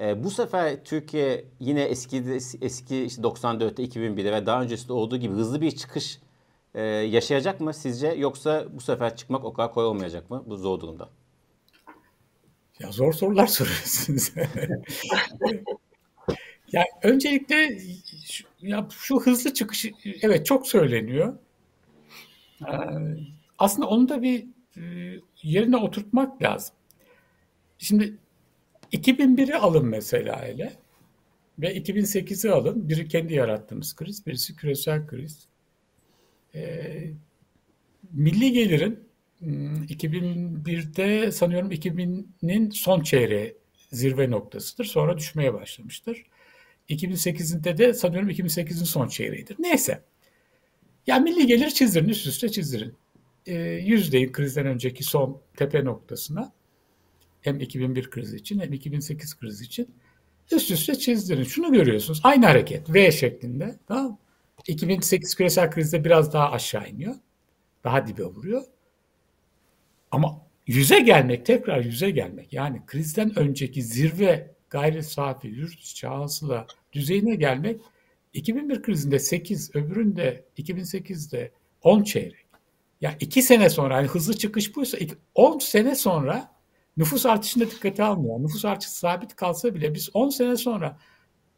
E, bu sefer Türkiye yine eski eski işte 94'te 2001'de ve daha öncesinde olduğu gibi hızlı bir çıkış e, yaşayacak mı sizce yoksa bu sefer çıkmak o kadar kolay olmayacak mı bu zor durumda? Ya zor sorular soruyorsunuz. ya öncelikle şu, ya şu hızlı çıkış evet çok söyleniyor. Ee, aslında onu da bir e, yerine oturtmak lazım. Şimdi 2001'i alın mesela hele ve 2008'i alın. Biri kendi yarattığımız kriz, birisi küresel kriz. Ee, milli gelirin 2001'de hmm, sanıyorum 2000'nin son çeyreği zirve noktasıdır. Sonra düşmeye başlamıştır. 2008'de de sanıyorum 2008'in son çeyreğidir. Neyse. Ya milli gelir çizdirin, üst üste çizdirin. E, yüzdeyi krizden önceki son tepe noktasına hem 2001 krizi için hem 2008 krizi için üst üste çizdirin. Şunu görüyorsunuz. Aynı hareket V şeklinde. Tamam 2008 küresel krizde biraz daha aşağı iniyor. Daha dibe vuruyor. Ama yüze gelmek, tekrar yüze gelmek yani krizden önceki zirve gayri safi yurt içi hasıla düzeyine gelmek 2001 krizinde 8, öbüründe 2008'de 10 çeyrek. Ya yani 2 sene sonra hani hızlı çıkış buysa 10 sene sonra nüfus artışında dikkate almıyor. Nüfus artışı sabit kalsa bile biz 10 sene sonra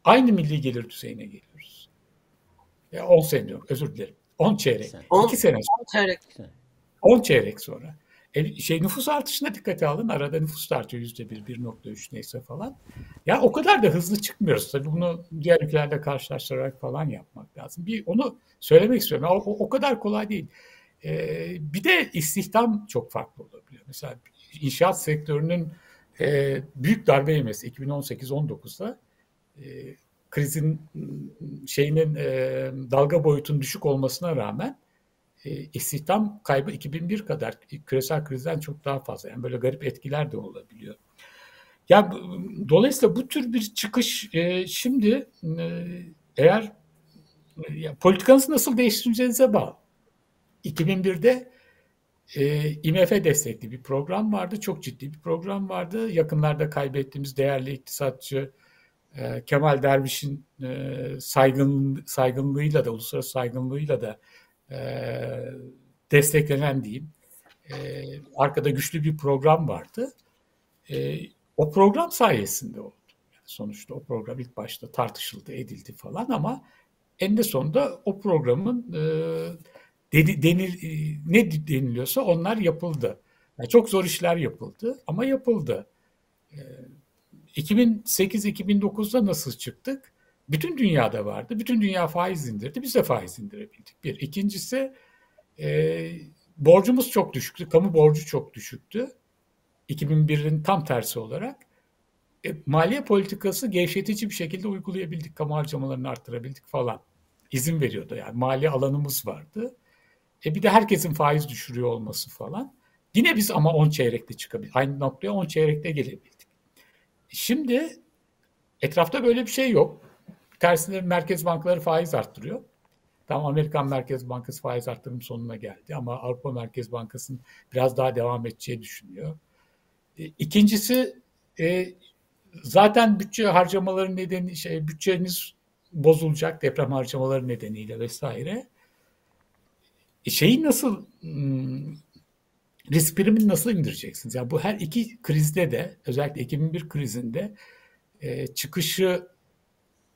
aynı milli gelir düzeyine geliyoruz. Ya 10 sene diyorum özür dilerim. 10 çeyrek. 10, 2 sene sonra. 10 çeyrek. 10 çeyrek sonra. E, şey nüfus artışına dikkate alın. Arada nüfus artıyor yüzde bir, 1.3 neyse falan. Ya o kadar da hızlı çıkmıyoruz. Tabii bunu diğer ülkelerle karşılaştırarak falan yapmak lazım. Bir onu söylemek istiyorum. O, o, o kadar kolay değil. Ee, bir de istihdam çok farklı olabiliyor. Mesela inşaat sektörünün e, büyük darbe yemesi 2018-19'da e, krizin şeyinin e, dalga boyutunun düşük olmasına rağmen e, istihdam kaybı 2001 kadar küresel krizden çok daha fazla. Yani böyle garip etkiler de olabiliyor. Yani dolayısıyla bu tür bir çıkış e, şimdi e, eğer ya, politikanızı nasıl değiştireceğinize bağlı. 2001'de e, IMF destekli bir program vardı. Çok ciddi bir program vardı. Yakınlarda kaybettiğimiz değerli iktisatçı e, Kemal Derviş'in e, saygın, saygınlığıyla da, uluslararası saygınlığıyla da e, desteklenen diyeyim. E, arkada güçlü bir program vardı. E, o program sayesinde oldu. Yani sonuçta o program ilk başta tartışıldı, edildi falan ama en de sonunda o programın e, dedi, denil, ne deniliyorsa onlar yapıldı. Yani çok zor işler yapıldı ama yapıldı. E, 2008-2009'da nasıl çıktık? Bütün dünyada vardı. Bütün dünya faiz indirdi. Biz de faiz indirebildik. Bir. İkincisi e, borcumuz çok düşüktü. Kamu borcu çok düşüktü. 2001'in tam tersi olarak. E, maliye politikası gevşetici bir şekilde uygulayabildik. Kamu harcamalarını arttırabildik falan. İzin veriyordu yani. Mali alanımız vardı. E bir de herkesin faiz düşürüyor olması falan. Yine biz ama 10 çeyrekte çıkabildik. Aynı noktaya 10 çeyrekte gelebildik. Şimdi etrafta böyle bir şey yok. Tersine merkez bankaları faiz arttırıyor. Tam Amerikan Merkez Bankası faiz arttırım sonuna geldi ama Avrupa Merkez Bankası'nın biraz daha devam edeceği düşünüyor. E, ikincisi e, zaten bütçe harcamaları nedeni şey bütçeniz bozulacak deprem harcamaları nedeniyle vesaire. E şeyi nasıl hmm, risk primini nasıl indireceksiniz? Yani bu her iki krizde de özellikle 2001 krizinde çıkışı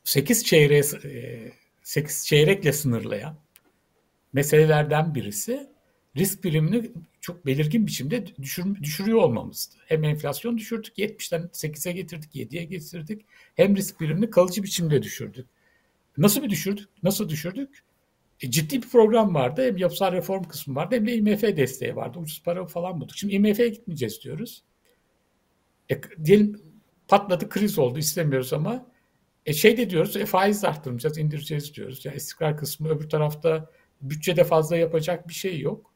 8 çeyreğe e, 8 çeyrekle sınırlayan meselelerden birisi risk primini çok belirgin biçimde düşür, düşürüyor olmamızdı. Hem enflasyon düşürdük, 70'ten 8'e getirdik, 7'ye getirdik. Hem risk primini kalıcı biçimde düşürdük. Nasıl bir düşürdük? Nasıl düşürdük? E, ciddi bir program vardı. Hem yapısal reform kısmı vardı hem de IMF desteği vardı. Ucuz para falan bulduk. Şimdi IMF'ye gitmeyeceğiz diyoruz. E, diyelim patladı, kriz oldu istemiyoruz ama e, şey de diyoruz, e, faiz arttırmayacağız, indireceğiz diyoruz. Yani istikrar kısmı öbür tarafta bütçede fazla yapacak bir şey yok.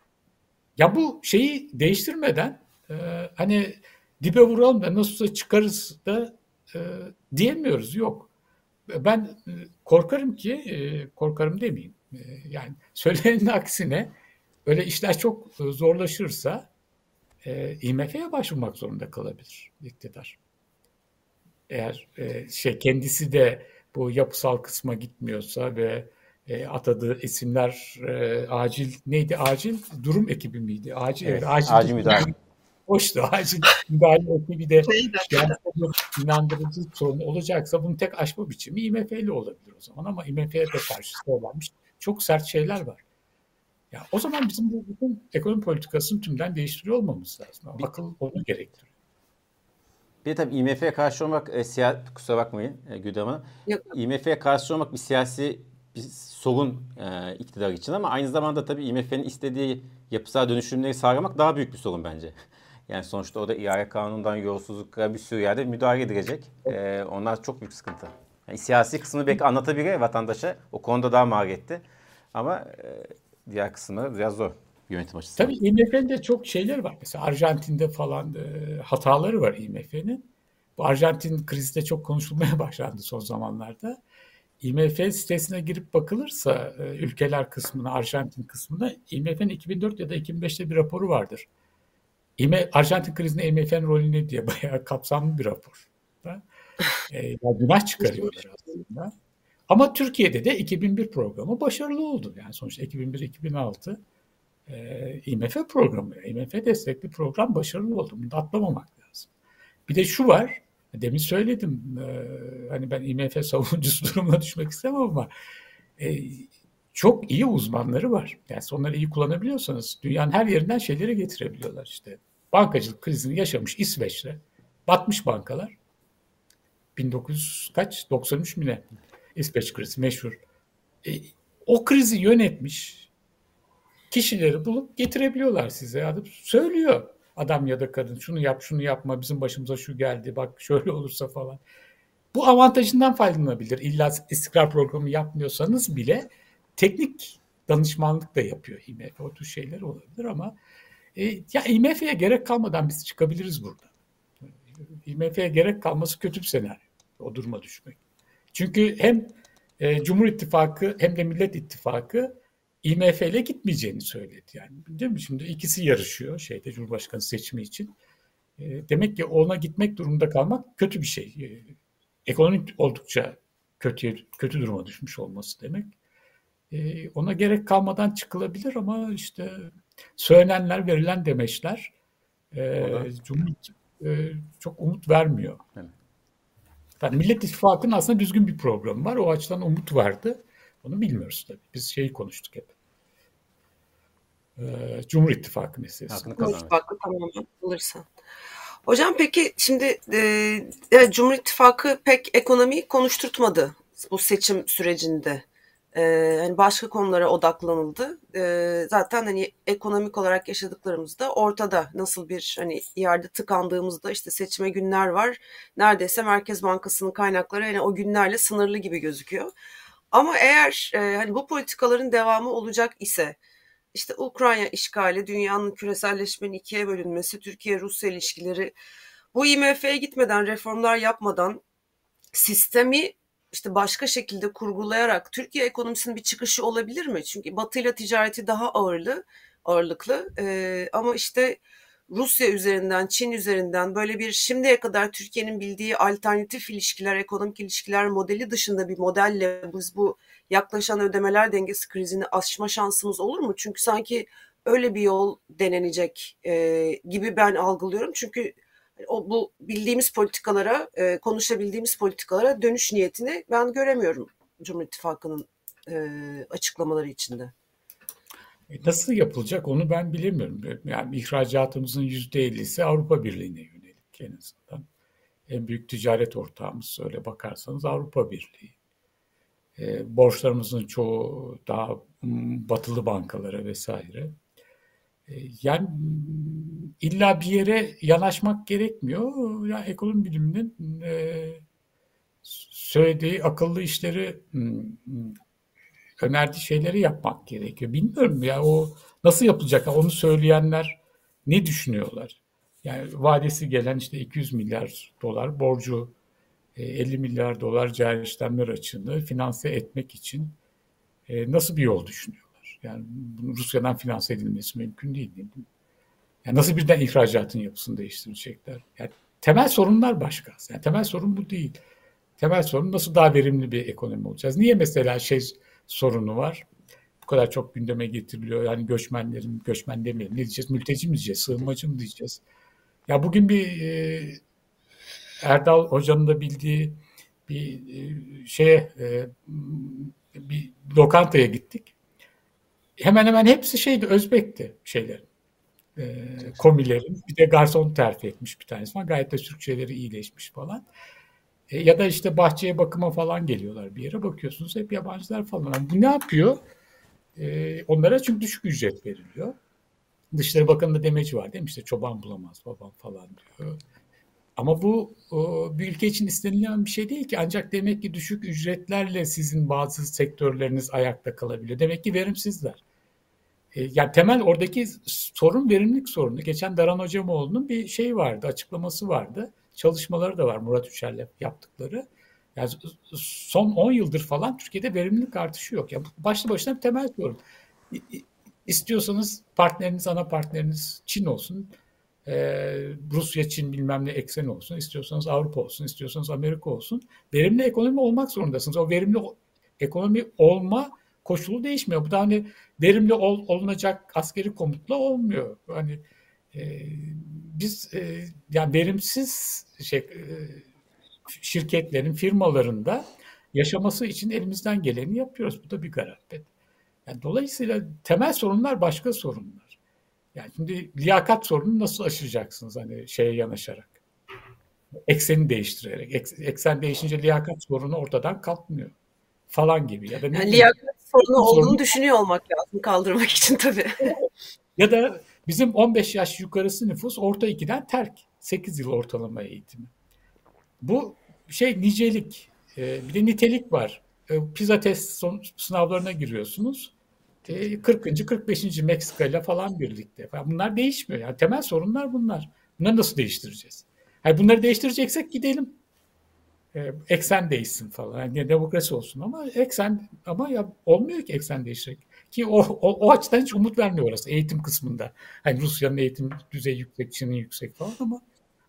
Ya bu şeyi değiştirmeden e, hani dibe vuralım da nasılsa çıkarız da e, diyemiyoruz. Yok. Ben e, korkarım ki, e, korkarım demeyeyim. E, yani söylenenin aksine öyle işler çok zorlaşırsa e, IMF'ye başvurmak zorunda kalabilir iktidar. Eğer e, şey kendisi de bu yapısal kısma gitmiyorsa ve e, atadığı isimler e, acil neydi? Acil durum ekibi miydi? Acil, evet, acil, acil müdahale. Hoştu. Acil müdahale ekibi de gerçekten inandırıcı sorun olacaksa bunun tek aşma biçimi IMF'li olabilir o zaman ama IMF'ye de karşı söylenmiş çok sert şeyler var. Ya o zaman bizim bu bütün ekonomi politikasını tümden değiştiriyor olmamız lazım. Akıl onu gerektiriyor. Bir de tabii IMF'ye karşı olmak, e, siya, kusura bakmayın e, Güdem Hanım. IMF'ye karşı olmak bir siyasi bir sorun e, iktidar için ama aynı zamanda tabii IMF'nin istediği yapısal dönüşümleri sağlamak daha büyük bir sorun bence. Yani sonuçta o da ihale kanunundan yolsuzluklara bir sürü yerde müdahale edecek. E, onlar çok büyük sıkıntı. Yani siyasi kısmını belki anlatabilir vatandaşa. O konuda daha maliyetli. Ama e, diğer kısımları biraz zor yönetim açısından. Tabii IMF'nin de çok şeyler var. Mesela Arjantin'de falan e, hataları var IMF'nin. Bu Arjantin krizi de çok konuşulmaya başlandı son zamanlarda. IMF sitesine girip bakılırsa e, ülkeler kısmına, Arjantin kısmına IMF'nin 2004 ya da 2005'te bir raporu vardır. IMF, Arjantin krizinde IMF'nin rolü ne diye bayağı kapsamlı bir rapor. e, günah çıkarıyorlar aslında. Ama Türkiye'de de 2001 programı başarılı oldu. Yani sonuçta 2001-2006 IMF programı, IMF destekli program başarılı oldu. Bunu atlamamak lazım. Bir de şu var, Demin söyledim hani ben IMF savunucusu durumuna düşmek istemem ama çok iyi uzmanları var. Yani onları iyi kullanabiliyorsanız dünyanın her yerinden şeyleri getirebiliyorlar işte. Bankacılık krizini yaşamış İsveç'te batmış bankalar. 1900 kaç? 93 mi ne? İsveç krizi meşhur. E, o krizi yönetmiş kişileri bulup getirebiliyorlar size. Adım söylüyor adam ya da kadın şunu yap şunu yapma bizim başımıza şu geldi bak şöyle olursa falan. Bu avantajından faydalanabilir. İlla istikrar programı yapmıyorsanız bile teknik danışmanlık da yapıyor IMF. O tür şeyler olabilir ama e, ya IMF'ye gerek kalmadan biz çıkabiliriz burada. IMF'ye gerek kalması kötü bir senaryo. O duruma düşmek. Çünkü hem e, Cumhur İttifakı hem de Millet İttifakı IMF ile gitmeyeceğini söyledi. Yani değil mi? Şimdi ikisi yarışıyor şeyde Cumhurbaşkanı seçimi için. E, demek ki ona gitmek durumunda kalmak kötü bir şey. E, ekonomik oldukça kötü kötü duruma düşmüş olması demek. E, ona gerek kalmadan çıkılabilir ama işte söylenenler, verilen demeçler e, Cumhur e, çok umut vermiyor. Evet. Yani Millet İttifakı'nın aslında düzgün bir programı var. O açıdan umut vardı. Onu bilmiyoruz tabii. Biz şeyi konuştuk hep. Ee, Cumhur İttifakı meselesi. Cumhur İttifakı tamamen alırsan. Hocam peki şimdi e, evet Cumhur İttifakı pek ekonomiyi konuşturtmadı bu seçim sürecinde. E, yani başka konulara odaklanıldı. E, zaten hani ekonomik olarak yaşadıklarımız da ortada. Nasıl bir hani yerde tıkandığımızda işte seçime günler var. Neredeyse Merkez Bankası'nın kaynakları hani o günlerle sınırlı gibi gözüküyor. Ama eğer e, hani bu politikaların devamı olacak ise işte Ukrayna işgali, dünyanın küreselleşmenin ikiye bölünmesi, Türkiye-Rusya ilişkileri bu IMF'ye gitmeden, reformlar yapmadan sistemi işte başka şekilde kurgulayarak Türkiye ekonomisinin bir çıkışı olabilir mi? Çünkü Batı ile ticareti daha ağırlı, ağırlıklı. Ee, ama işte Rusya üzerinden, Çin üzerinden böyle bir şimdiye kadar Türkiye'nin bildiği alternatif ilişkiler, ekonomik ilişkiler modeli dışında bir modelle biz bu yaklaşan ödemeler dengesi krizini aşma şansımız olur mu? Çünkü sanki öyle bir yol denenecek e, gibi ben algılıyorum. Çünkü o bu bildiğimiz politikalara, e, konuşabildiğimiz politikalara dönüş niyetini ben göremiyorum Cumhur İttifakı'nın e, açıklamaları içinde. E, nasıl yapılacak onu ben bilemiyorum. Yani ihracatımızın yüzde ellisi Avrupa Birliği'ne yönelik en azından. En büyük ticaret ortağımız öyle bakarsanız Avrupa Birliği. E, borçlarımızın çoğu daha batılı bankalara vesaire. E, yani illa bir yere yanaşmak gerekmiyor. Ya ekonomi biliminin e, söylediği akıllı işleri önerdiği şeyleri yapmak gerekiyor. Bilmiyorum ya o nasıl yapılacak onu söyleyenler ne düşünüyorlar? Yani vadesi gelen işte 200 milyar dolar borcu 50 e, milyar dolar cari işlemler açığını finanse etmek için e, nasıl bir yol düşünüyorlar? Yani Rusya'dan finanse edilmesi mümkün değil. değil mi? Yani nasıl birden ihracatın yapısını değiştirecekler? Yani temel sorunlar başka. Yani temel sorun bu değil. Temel sorun nasıl daha verimli bir ekonomi olacağız? Niye mesela şey sorunu var. Bu kadar çok gündeme getiriliyor. Yani göçmenlerin, göçmen demeyelim ne diyeceğiz? Mülteci mi diyeceğiz? Sığınmacı mı diyeceğiz? Ya bugün bir e, Erdal Hoca'nın da bildiği bir e, şeye e, bir lokantaya gittik. Hemen hemen hepsi şeydi Özbek'ti şeyler. E, komilerin. Bir de garson terfi etmiş bir tanesi falan. Gayet de Türkçeleri iyileşmiş falan. Ya da işte bahçeye bakıma falan geliyorlar bir yere bakıyorsunuz hep yabancılar falan. Yani bu ne yapıyor? Onlara çünkü düşük ücret veriliyor. Dışişleri Bakanı'nda demeci var değil mi? İşte çoban bulamaz babam falan diyor. Ama bu o, bir ülke için istenilen bir şey değil ki. Ancak demek ki düşük ücretlerle sizin bazı sektörleriniz ayakta kalabiliyor. Demek ki verimsizler. E, yani temel oradaki sorun verimlilik sorunu. Geçen Daran Hocamoğlu'nun bir şey vardı, açıklaması vardı çalışmaları da var Murat Üçer'le yaptıkları. Yani son 10 yıldır falan Türkiye'de verimlilik artışı yok. Yani başlı başına bir temel sorun. İstiyorsanız partneriniz, ana partneriniz Çin olsun. Ee, Rusya, Çin bilmem ne eksen olsun. İstiyorsanız Avrupa olsun. istiyorsanız Amerika olsun. Verimli ekonomi olmak zorundasınız. O verimli ekonomi olma koşulu değişmiyor. Bu da hani verimli ol, olunacak askeri komutla olmuyor. Hani e, biz e, yani verimsiz şey e, şirketlerin, firmalarında yaşaması için elimizden geleni yapıyoruz. Bu da bir garabet. Yani dolayısıyla temel sorunlar başka sorunlar. Yani şimdi liyakat sorununu nasıl aşacaksınız hani şeye yanaşarak? Ekseni değiştirerek. Eksen değişince liyakat sorunu ortadan kalkmıyor falan gibi. Ya da yani liyakat sorunu olduğunu sorunu... düşünüyor olmak lazım kaldırmak için tabii. ya da Bizim 15 yaş yukarısı nüfus orta 2'den terk. 8 yıl ortalama eğitimi. Bu şey nicelik. E, bir de nitelik var. E, PISA test son, sınavlarına giriyorsunuz. E, 40. 45. Meksika ile falan birlikte. Bunlar değişmiyor. Yani temel sorunlar bunlar. Bunları nasıl değiştireceğiz? Yani bunları değiştireceksek gidelim. E, eksen değişsin falan. Yani demokrasi olsun ama eksen ama ya olmuyor ki eksen değişecek. Ki o, o, o açıdan hiç umut vermiyor orası eğitim kısmında. Hani Rusya'nın eğitim düzeyi yüksek, Çin'in yüksek falan ama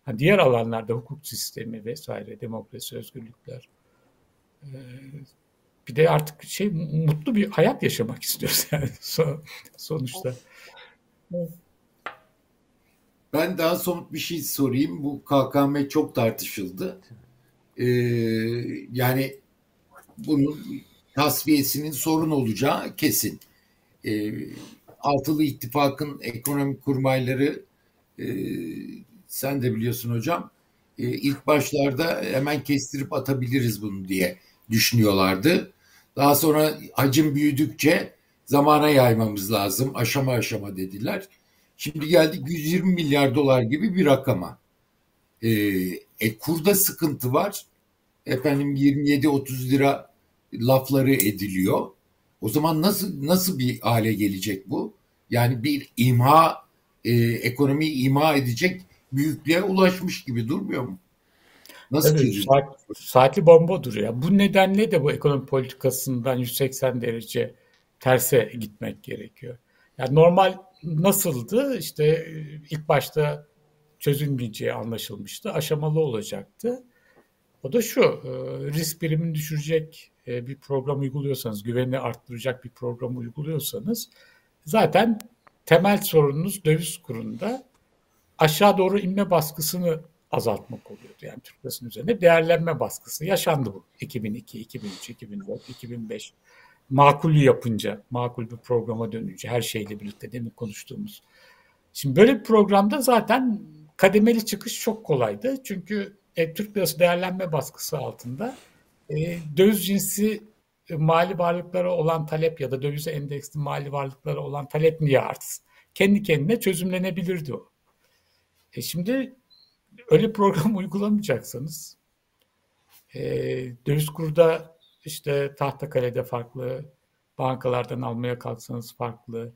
hani diğer alanlarda hukuk sistemi vesaire, demokrasi, özgürlükler. Ee, bir de artık şey mutlu bir hayat yaşamak istiyoruz yani sonuçta. Ben daha somut bir şey sorayım. Bu KKM çok tartışıldı. Ee, yani bunun tasfiyesinin sorun olacağı kesin e, Altılı İttifak'ın ekonomik kurmayları e, sen de biliyorsun hocam e, ilk başlarda hemen kestirip atabiliriz bunu diye düşünüyorlardı. Daha sonra hacim büyüdükçe zamana yaymamız lazım aşama aşama dediler. Şimdi geldik 120 milyar dolar gibi bir rakama. E, e kurda sıkıntı var. Efendim 27-30 lira lafları ediliyor. O zaman nasıl nasıl bir hale gelecek bu? Yani bir imha e, ekonomiyi imha edecek büyüklüğe ulaşmış gibi durmuyor mu? Nasıl evet, saat, saatli bomba duruyor. Bu nedenle de bu ekonomi politikasından 180 derece terse gitmek gerekiyor. Yani normal nasıldı? İşte e, ilk başta çözülmeyeceği anlaşılmıştı. Aşamalı olacaktı. O da şu, e, risk birimini düşürecek e, bir program uyguluyorsanız, güvenini arttıracak bir program uyguluyorsanız zaten temel sorununuz döviz kurunda aşağı doğru inme baskısını azaltmak oluyordu. Yani Türk lirasının üzerine değerlenme baskısı yaşandı bu. 2002, 2003, 2004, 2005 makul yapınca, makul bir programa dönünce her şeyle birlikte demin konuştuğumuz. Şimdi böyle bir programda zaten kademeli çıkış çok kolaydı. Çünkü e, Türk lirası değerlenme baskısı altında e, döviz cinsi e, mali varlıklara olan talep ya da dövize endeksli mali varlıklara olan talep niye artsın? Kendi kendine çözümlenebilirdi o. E şimdi öyle program uygulamayacaksanız e, döviz kurda işte Tahtakale'de farklı, bankalardan almaya kalksanız farklı,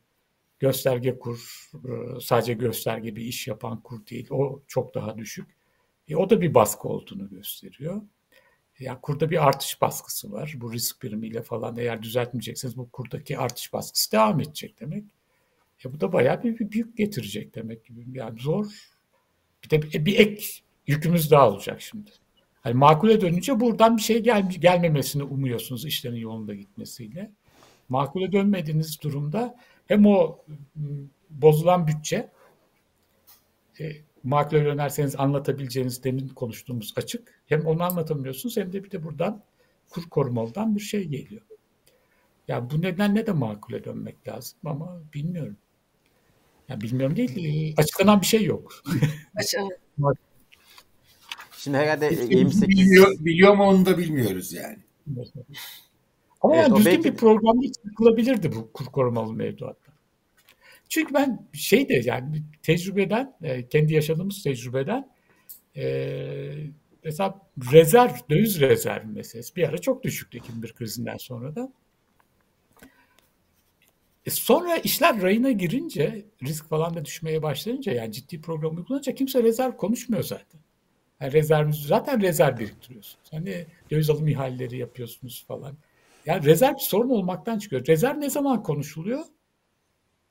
gösterge kur, e, sadece gösterge bir iş yapan kur değil, o çok daha düşük. E, o da bir baskı olduğunu gösteriyor. Ya kurda bir artış baskısı var. Bu risk birimiyle falan eğer düzeltmeyecekseniz bu kurdaki artış baskısı devam edecek demek. E bu da bayağı bir, bir büyük getirecek demek gibi. Yani zor. Bir de bir, ek yükümüz daha olacak şimdi. Yani makule dönünce buradan bir şey gel, gelmemesini umuyorsunuz işlerin yolunda gitmesiyle. Makule dönmediğiniz durumda hem o bozulan bütçe e, makule dönerseniz anlatabileceğiniz demin konuştuğumuz açık. Hem onu anlatamıyorsunuz hem de bir de buradan kur korumalıdan bir şey geliyor. Ya bu nedenle de makule dönmek lazım ama bilmiyorum. Ya bilmiyorum değil, açıklanan bir şey yok. Şimdi herhalde 28... Biliyor, biliyor ama onu da bilmiyoruz yani. Ama evet, yani düzgün belki... bir programda çıkılabilirdi bu kur korumalı mevduatlar. Çünkü ben şey de yani tecrübeden, e, kendi yaşadığımız tecrübeden e, mesela rezerv, döviz rezervi meselesi bir ara çok düşüktü 2001 krizinden sonra da. E sonra işler rayına girince, risk falan da düşmeye başlayınca yani ciddi program uygulanınca kimse rezerv konuşmuyor zaten. Yani rezerviniz, zaten rezerv biriktiriyorsunuz. Hani döviz alım ihaleleri yapıyorsunuz falan. Yani rezerv sorun olmaktan çıkıyor. Rezerv ne zaman konuşuluyor?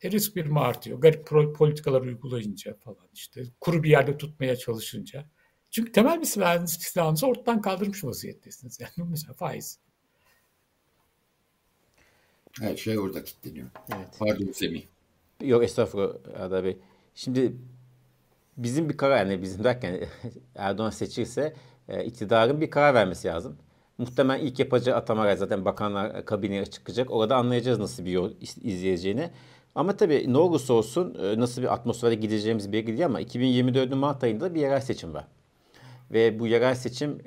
E, risk birimi artıyor. Garip politikalar uygulayınca falan işte. Kuru bir yerde tutmaya çalışınca. Çünkü temel bir silahınızı ortadan kaldırmış vaziyettesiniz. Yani mesela faiz. Her şey orada kilitleniyor. Evet. Pardon Semih. Yok estağfurullah Adar Bey. Şimdi bizim bir karar yani bizim derken Erdoğan seçilse e, iktidarın bir karar vermesi lazım. Muhtemelen ilk yapacağı atamalar zaten bakanlar kabineye çıkacak. Orada anlayacağız nasıl bir yol izleyeceğini. Ama tabii ne olursa olsun e, nasıl bir atmosfere gideceğimiz belli değil ama 2024'ün Mart ayında bir yerel seçim var. Ve bu yerel seçim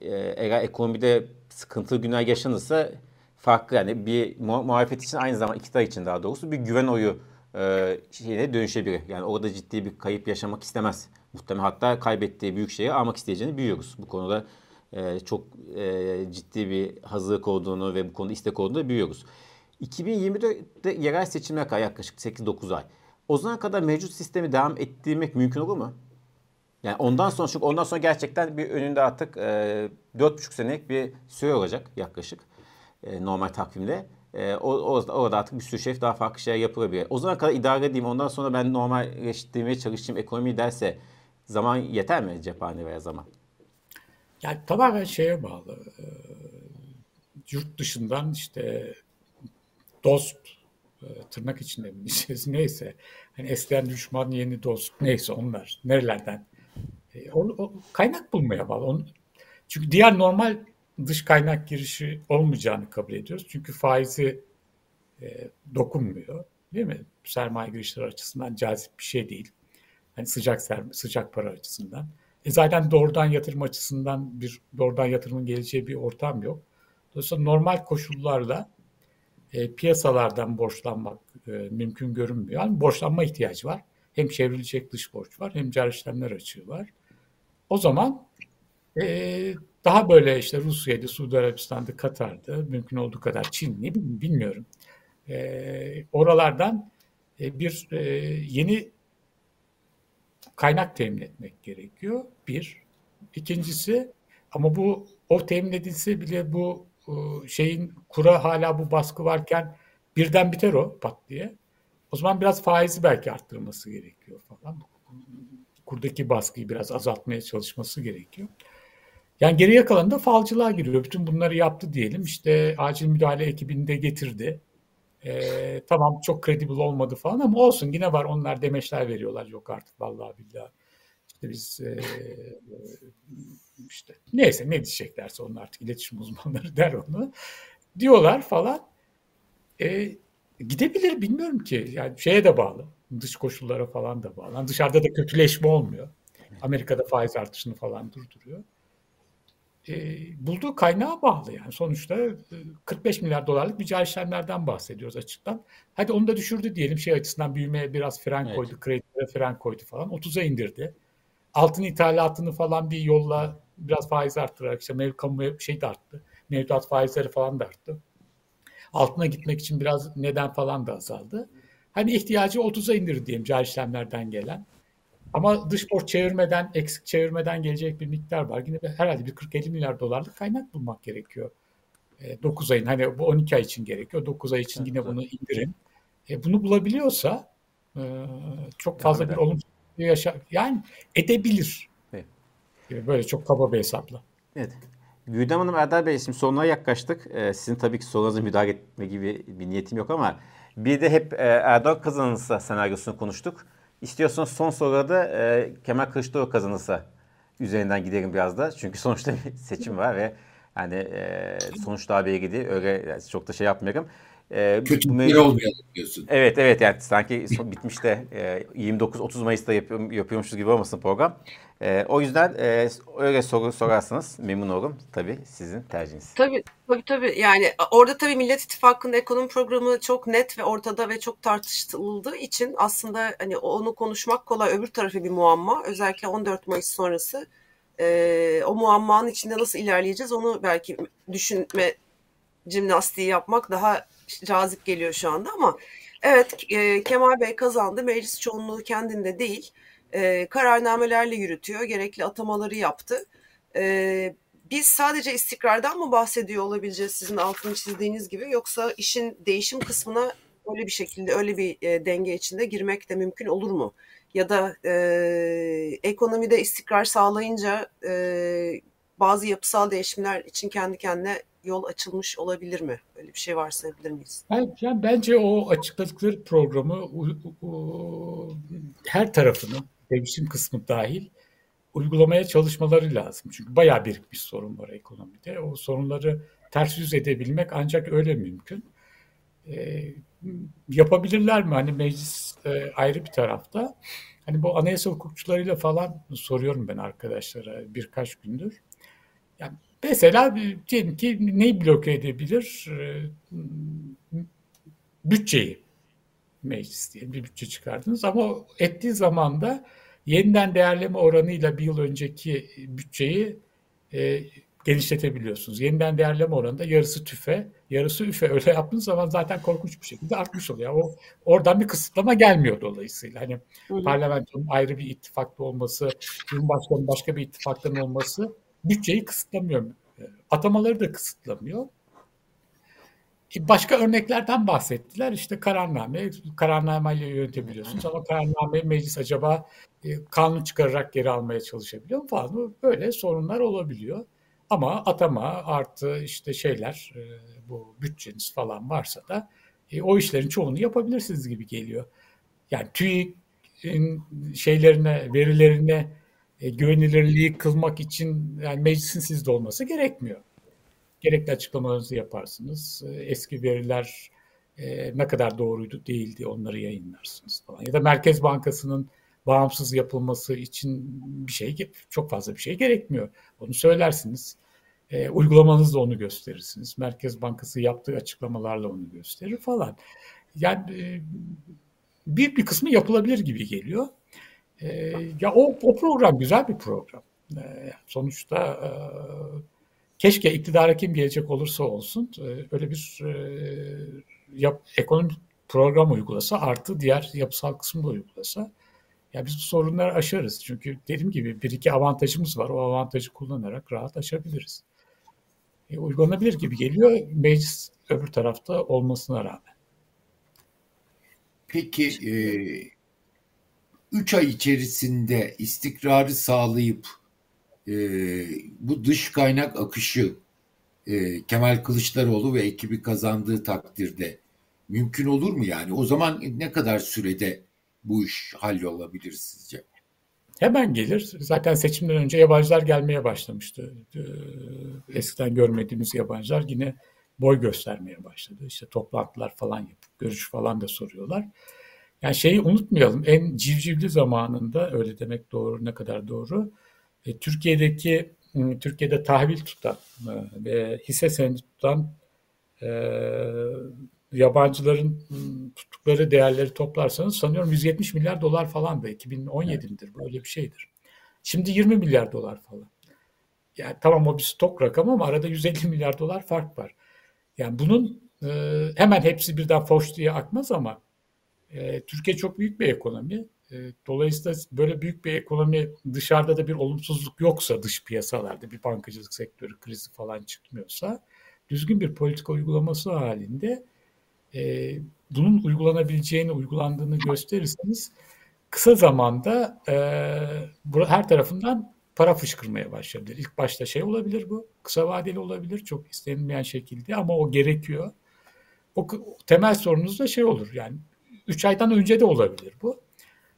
e, eğer ekonomide sıkıntılı günler yaşanırsa farklı yani bir muhalefet için aynı zamanda iktidar için daha doğrusu bir güven oyu e, şeyine dönüşebilir. Yani orada ciddi bir kayıp yaşamak istemez. Muhtemelen hatta kaybettiği büyük şeyi almak isteyeceğini biliyoruz. Bu konuda e, çok e, ciddi bir hazırlık olduğunu ve bu konuda istek olduğunu biliyoruz. 2024'te yerel seçimler kadar yaklaşık 8-9 ay. O zamana kadar mevcut sistemi devam ettirmek mümkün olur mu? Yani ondan sonra çünkü ondan sonra gerçekten bir önünde artık e, 4,5 senelik bir süre olacak yaklaşık e, normal takvimde. E, o, o, orada artık bir sürü şey daha farklı şeyler yapılabilir. O zaman kadar idare edeyim ondan sonra ben normalleştirmeye çalışayım ekonomiyi derse zaman yeter mi cephane veya zaman? Yani tamamen şeye bağlı. E, yurt dışından işte dost e, tırnak içinde mi neyse. Hani eskiden düşman yeni dost neyse onlar nerelerden e, o, o kaynak bulmaya bağlı. Onu, çünkü diğer normal dış kaynak girişi olmayacağını kabul ediyoruz. Çünkü faizi e, dokunmuyor. Değil mi? Sermaye girişleri açısından cazip bir şey değil. Hani sıcak sermaye, sıcak para açısından. E zaten doğrudan yatırım açısından bir doğrudan yatırımın geleceği bir ortam yok. Dolayısıyla normal koşullarla e, piyasalardan borçlanmak e, mümkün görünmüyor. Yani borçlanma ihtiyacı var. Hem çevrilecek dış borç var hem cari işlemler açığı var. O zaman e, daha böyle işte Rusya'ydı, Suudi Arabistan'da, Katar'da, mümkün olduğu kadar Çin, ne bileyim bilmiyorum. E, oralardan e, bir e, yeni kaynak temin etmek gerekiyor. Bir. İkincisi ama bu o temin edilse bile bu e, şeyin kura hala bu baskı varken birden biter o pat diye. O zaman biraz faizi belki arttırması gerekiyor falan. Kurdaki baskıyı biraz azaltmaya çalışması gerekiyor. Yani geriye kalan da falcılığa giriyor. Bütün bunları yaptı diyelim. İşte acil müdahale ekibini de getirdi. Ee, tamam çok credible olmadı falan ama olsun yine var. Onlar demeçler veriyorlar. Yok artık vallahi billahi. İşte biz e, işte neyse ne diyeceklerse onlar artık iletişim uzmanları der onu. Diyorlar falan. E, gidebilir bilmiyorum ki. Yani şeye de bağlı. Dış koşullara falan da bağlı. Yani dışarıda da kötüleşme olmuyor. Amerika'da faiz artışını falan durduruyor. E, bulduğu kaynağa bağlı yani. Sonuçta 45 e, milyar dolarlık bir cari işlemlerden bahsediyoruz açıktan. Hadi onu da düşürdü diyelim şey açısından büyümeye biraz fren evet. koydu, kredilere fren koydu falan. 30'a indirdi. Altın ithalatını falan bir yolla biraz faiz arttırarak işte mev, kamu şey de arttı. Mevduat faizleri falan da arttı. Altına gitmek için biraz neden falan da azaldı. Hani ihtiyacı 30'a indirdi diyelim cari işlemlerden gelen. Ama dış borç çevirmeden, eksik çevirmeden gelecek bir miktar var. Yine herhalde bir 40-50 milyar dolarlık kaynak bulmak gerekiyor. E, 9 ayın hani bu 12 ay için gerekiyor. 9 ay için yine bunu indirin. E, bunu bulabiliyorsa e, çok fazla bir olumsuz yaşa yani edebilir. Evet. Böyle çok kaba bir hesapla. Evet. Güdem Hanım Erdal Bey şimdi sonuna yaklaştık. Ee, sizin tabii ki sorunuza müdahale etme gibi bir niyetim yok ama bir de hep e, Erdoğan kazanırsa senaryosunu konuştuk. İstiyorsanız son soruda e, Kemal Kılıçdaroğlu kazanırsa üzerinden gidelim biraz da. Çünkü sonuçta bir seçim var ve yani e, sonuç daha belli Öyle yani çok da şey yapmıyorum. E, Kötü bir mev- olmayalım diyorsun. Evet evet yani sanki son, bitmiş de e, 29-30 Mayıs'ta yapıyor, yapıyormuşuz gibi olmasın program. E, o yüzden e, öyle soru sorarsanız memnun olurum. Tabii sizin tercihiniz. Tabii tabii tabii. Yani orada tabii Millet İttifakı'nın ekonomi programı çok net ve ortada ve çok tartışıldığı için aslında hani onu konuşmak kolay. Öbür tarafı bir muamma. Özellikle 14 Mayıs sonrası e, o muammanın içinde nasıl ilerleyeceğiz onu belki düşünme jimnastiği yapmak daha cazip geliyor şu anda ama evet e, Kemal Bey kazandı. Meclis çoğunluğu kendinde değil e, kararnamelerle yürütüyor. Gerekli atamaları yaptı. E, biz sadece istikrardan mı bahsediyor olabileceğiz sizin altını çizdiğiniz gibi yoksa işin değişim kısmına öyle bir şekilde öyle bir e, denge içinde girmek de mümkün olur mu? Ya da e, ekonomide istikrar sağlayınca e, bazı yapısal değişimler için kendi kendine yol açılmış olabilir mi? Öyle bir şey varsayabilir miyiz? Ben, yani bence o açıkladıkları programı o, o, her tarafını devşim kısmı dahil uygulamaya çalışmaları lazım. Çünkü bayağı birikmiş sorun var ekonomide. O sorunları ters yüz edebilmek ancak öyle mümkün. E, yapabilirler mi? Hani meclis e, ayrı bir tarafta. Hani bu anayasa hukukçularıyla falan soruyorum ben arkadaşlara birkaç gündür. Yani mesela diyelim ki neyi bloke edebilir? E, bütçeyi meclis diye bir bütçe çıkardınız ama ettiği zaman da yeniden değerleme oranıyla bir yıl önceki bütçeyi e, genişletebiliyorsunuz. Yeniden değerleme oranında yarısı tüfe, yarısı üfe öyle yaptığınız zaman zaten korkunç bir şekilde artmış oluyor. O oradan bir kısıtlama gelmiyor dolayısıyla. Hani parlamentonun ayrı bir ittifakta olması, Cumhurbaşkanı'nın başka bir ittifaktan olması bütçeyi kısıtlamıyor. E, atamaları da kısıtlamıyor. Başka örneklerden bahsettiler. İşte kararname, kararnameyle yönetebiliyorsunuz ama kararnameyi meclis acaba e, kanun çıkararak geri almaya çalışabiliyor mu falan. Böyle sorunlar olabiliyor. Ama atama artı işte şeyler e, bu bütçeniz falan varsa da e, o işlerin çoğunu yapabilirsiniz gibi geliyor. Yani TÜİK'in şeylerine, verilerine güvenilirliği kılmak için yani meclisin sizde olması gerekmiyor gerekli açıklamalarınızı yaparsınız. Ee, eski veriler e, ne kadar doğruydu değildi onları yayınlarsınız falan. Ya da Merkez Bankası'nın bağımsız yapılması için bir şey çok fazla bir şey gerekmiyor. Onu söylersiniz. E, uygulamanızda onu gösterirsiniz. Merkez Bankası yaptığı açıklamalarla onu gösterir falan. Yani e, bir bir kısmı yapılabilir gibi geliyor. E, ya o, o program güzel bir program. E, sonuçta e, keşke iktidara kim gelecek olursa olsun e, öyle bir e, yap, ekonomik program uygulasa artı diğer yapısal kısmı da uygulasa. Ya biz bu sorunları aşarız. Çünkü dediğim gibi bir iki avantajımız var. O avantajı kullanarak rahat aşabiliriz. E, uygulanabilir gibi geliyor meclis öbür tarafta olmasına rağmen. Peki 3 e, ay içerisinde istikrarı sağlayıp e, bu dış kaynak akışı e, Kemal Kılıçdaroğlu ve ekibi kazandığı takdirde mümkün olur mu yani? O zaman ne kadar sürede bu iş hallolabilir sizce? Hemen gelir. Zaten seçimden önce yabancılar gelmeye başlamıştı. Ee, eskiden görmediğimiz yabancılar yine boy göstermeye başladı. İşte toplantılar falan yapıp görüş falan da soruyorlar. Yani şeyi unutmayalım. En civcivli zamanında öyle demek doğru ne kadar doğru. E, Türkiye'deki Türkiye'de tahvil tutan e, ve hisse senedi tutan e, yabancıların tuttukları değerleri toplarsanız sanıyorum 170 milyar dolar falan da 2017'dir böyle bir şeydir. Şimdi 20 milyar dolar falan. Yani tamam o bir stok rakamı ama arada 150 milyar dolar fark var. Yani bunun e, hemen hepsi birden foş diye akmaz ama e, Türkiye çok büyük bir ekonomi. E, dolayısıyla böyle büyük bir ekonomi dışarıda da bir olumsuzluk yoksa dış piyasalarda bir bankacılık sektörü krizi falan çıkmıyorsa düzgün bir politika uygulaması halinde e, bunun uygulanabileceğini, uygulandığını gösterirseniz kısa zamanda e, her tarafından para fışkırmaya başlayabilir. İlk başta şey olabilir bu, kısa vadeli olabilir çok istenilmeyen şekilde ama o gerekiyor. O temel sorunuz da şey olur yani 3 aydan önce de olabilir bu.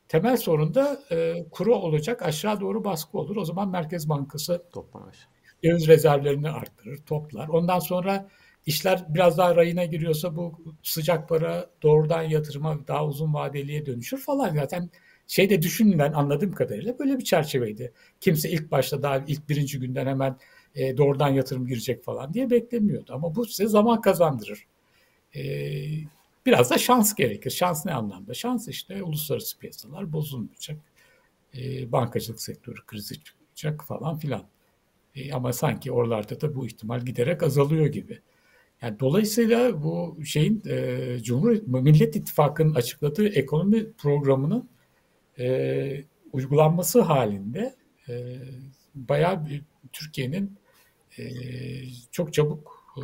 Temel sorun da e, kuru olacak aşağı doğru baskı olur. O zaman Merkez Bankası döviz rezervlerini arttırır, toplar. Ondan sonra işler biraz daha rayına giriyorsa bu sıcak para doğrudan yatırıma daha uzun vadeliye dönüşür falan. Zaten şeyde düşünülen anladığım kadarıyla böyle bir çerçeveydi. Kimse ilk başta daha ilk birinci günden hemen e, doğrudan yatırım girecek falan diye beklemiyordu. Ama bu size zaman kazandırır. E, biraz da şans gerekir. Şans ne anlamda? Şans işte uluslararası piyasalar bozulmayacak. E, bankacılık sektörü krizi çıkacak falan filan. E, ama sanki oralarda da bu ihtimal giderek azalıyor gibi. Yani dolayısıyla bu şeyin e, Cumhur Millet İttifakı'nın açıkladığı ekonomi programının e, uygulanması halinde e, bayağı Türkiye'nin e, çok çabuk e,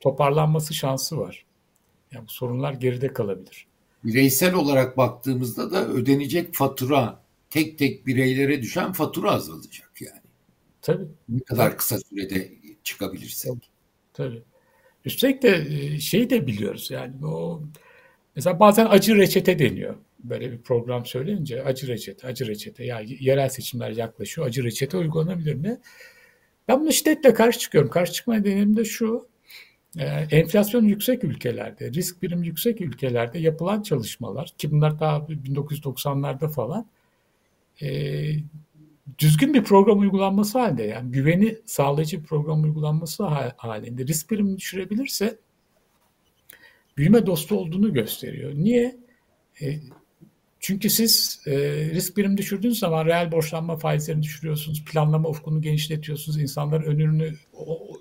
toparlanması şansı var. Yani bu sorunlar geride kalabilir. Bireysel olarak baktığımızda da ödenecek fatura tek tek bireylere düşen fatura azalacak yani. Tabii. Ne kadar kısa sürede çıkabilirsek. Tabii. Üstelik de şey de biliyoruz yani o mesela bazen acı reçete deniyor. Böyle bir program söyleyince acı reçete, acı reçete. Yani yerel seçimler yaklaşıyor. Acı reçete uygulanabilir mi? Ben bunu şiddetle karşı çıkıyorum. Karşı çıkma nedenim de şu. Enflasyon yüksek ülkelerde, risk birim yüksek ülkelerde yapılan çalışmalar ki bunlar daha 1990'larda falan düzgün bir program uygulanması halinde yani güveni sağlayıcı bir program uygulanması halinde risk primini düşürebilirse büyüme dostu olduğunu gösteriyor. Niye? E, çünkü siz e, risk birim düşürdüğünüz zaman reel borçlanma faizlerini düşürüyorsunuz, planlama ufkunu genişletiyorsunuz, insanlar önünü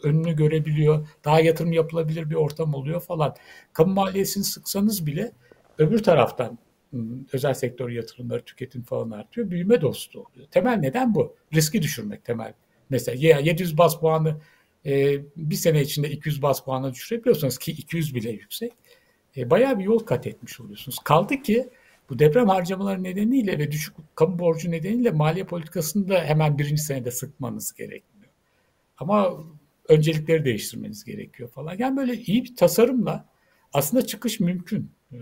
önünü görebiliyor, daha yatırım yapılabilir bir ortam oluyor falan. Kamu maliyesini sıksanız bile öbür taraftan özel sektör yatırımları, tüketim falan artıyor. Büyüme dostu oluyor. Temel neden bu. Riski düşürmek temel. Mesela 700 bas puanı e, bir sene içinde 200 bas puanı düşürebiliyorsanız ki 200 bile yüksek. E, bayağı bir yol kat etmiş oluyorsunuz. Kaldı ki bu deprem harcamaları nedeniyle ve düşük kamu borcu nedeniyle maliye politikasını da hemen birinci senede sıkmanız gerekmiyor. Ama öncelikleri değiştirmeniz gerekiyor falan. Yani böyle iyi bir tasarımla aslında çıkış mümkün. E,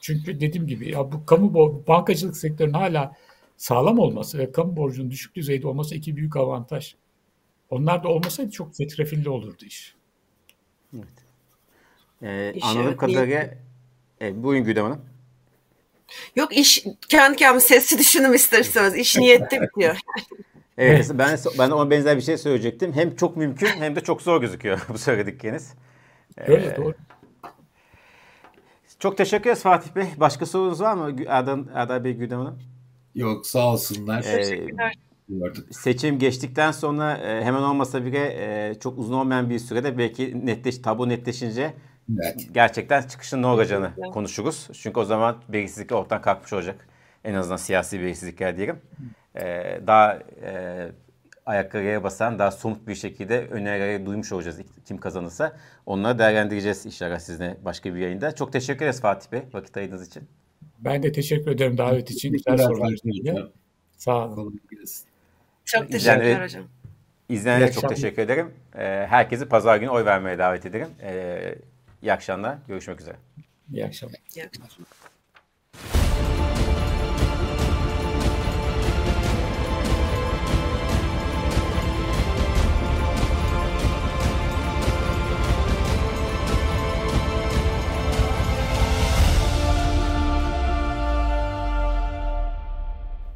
çünkü dediğim gibi ya bu kamu bankacılık sektörünün hala sağlam olması ve kamu borcunun düşük düzeyde olması iki büyük avantaj. Onlar da olmasaydı çok fetrefilli olurdu iş. Evet. Ee, anladığım kadarıyla e, buyurun Güdem Hanım. Yok iş kendi kendime sesli düşünüm isterseniz. İş niyette bitiyor. evet ben ben ona benzer bir şey söyleyecektim. Hem çok mümkün hem de çok zor gözüküyor bu söyledikleriniz. Öyle ee, doğru. Çok teşekkür ederiz Fatih Bey. Başka sorunuz var mı Erdal, Erdal Bey Güdem Hanım? Yok sağ olsunlar. Ee, Teşekkürler. Seçim geçtikten sonra e, hemen olmasa bile e, çok uzun olmayan bir sürede belki netleş, tabu netleşince evet. gerçekten çıkışın ne olacağını evet. konuşuruz. Çünkü o zaman belirsizlik ortadan kalkmış olacak. En azından siyasi belirsizlikler diyelim. Ee, daha e, ayakları yere basan daha somut bir şekilde önerileri duymuş olacağız kim kazanırsa. Onları değerlendireceğiz inşallah sizinle başka bir yayında. Çok teşekkür ederiz Fatih Bey vakit ayırdığınız için. Ben de teşekkür ederim davet için. Güzel sorular. Sağ olun. Çok teşekkürler hocam. İzleyenlere çok teşekkür ederim. Herkesi pazar günü oy vermeye davet ederim. İyi akşamlar. Görüşmek üzere. İyi akşamlar. İyi akşamlar.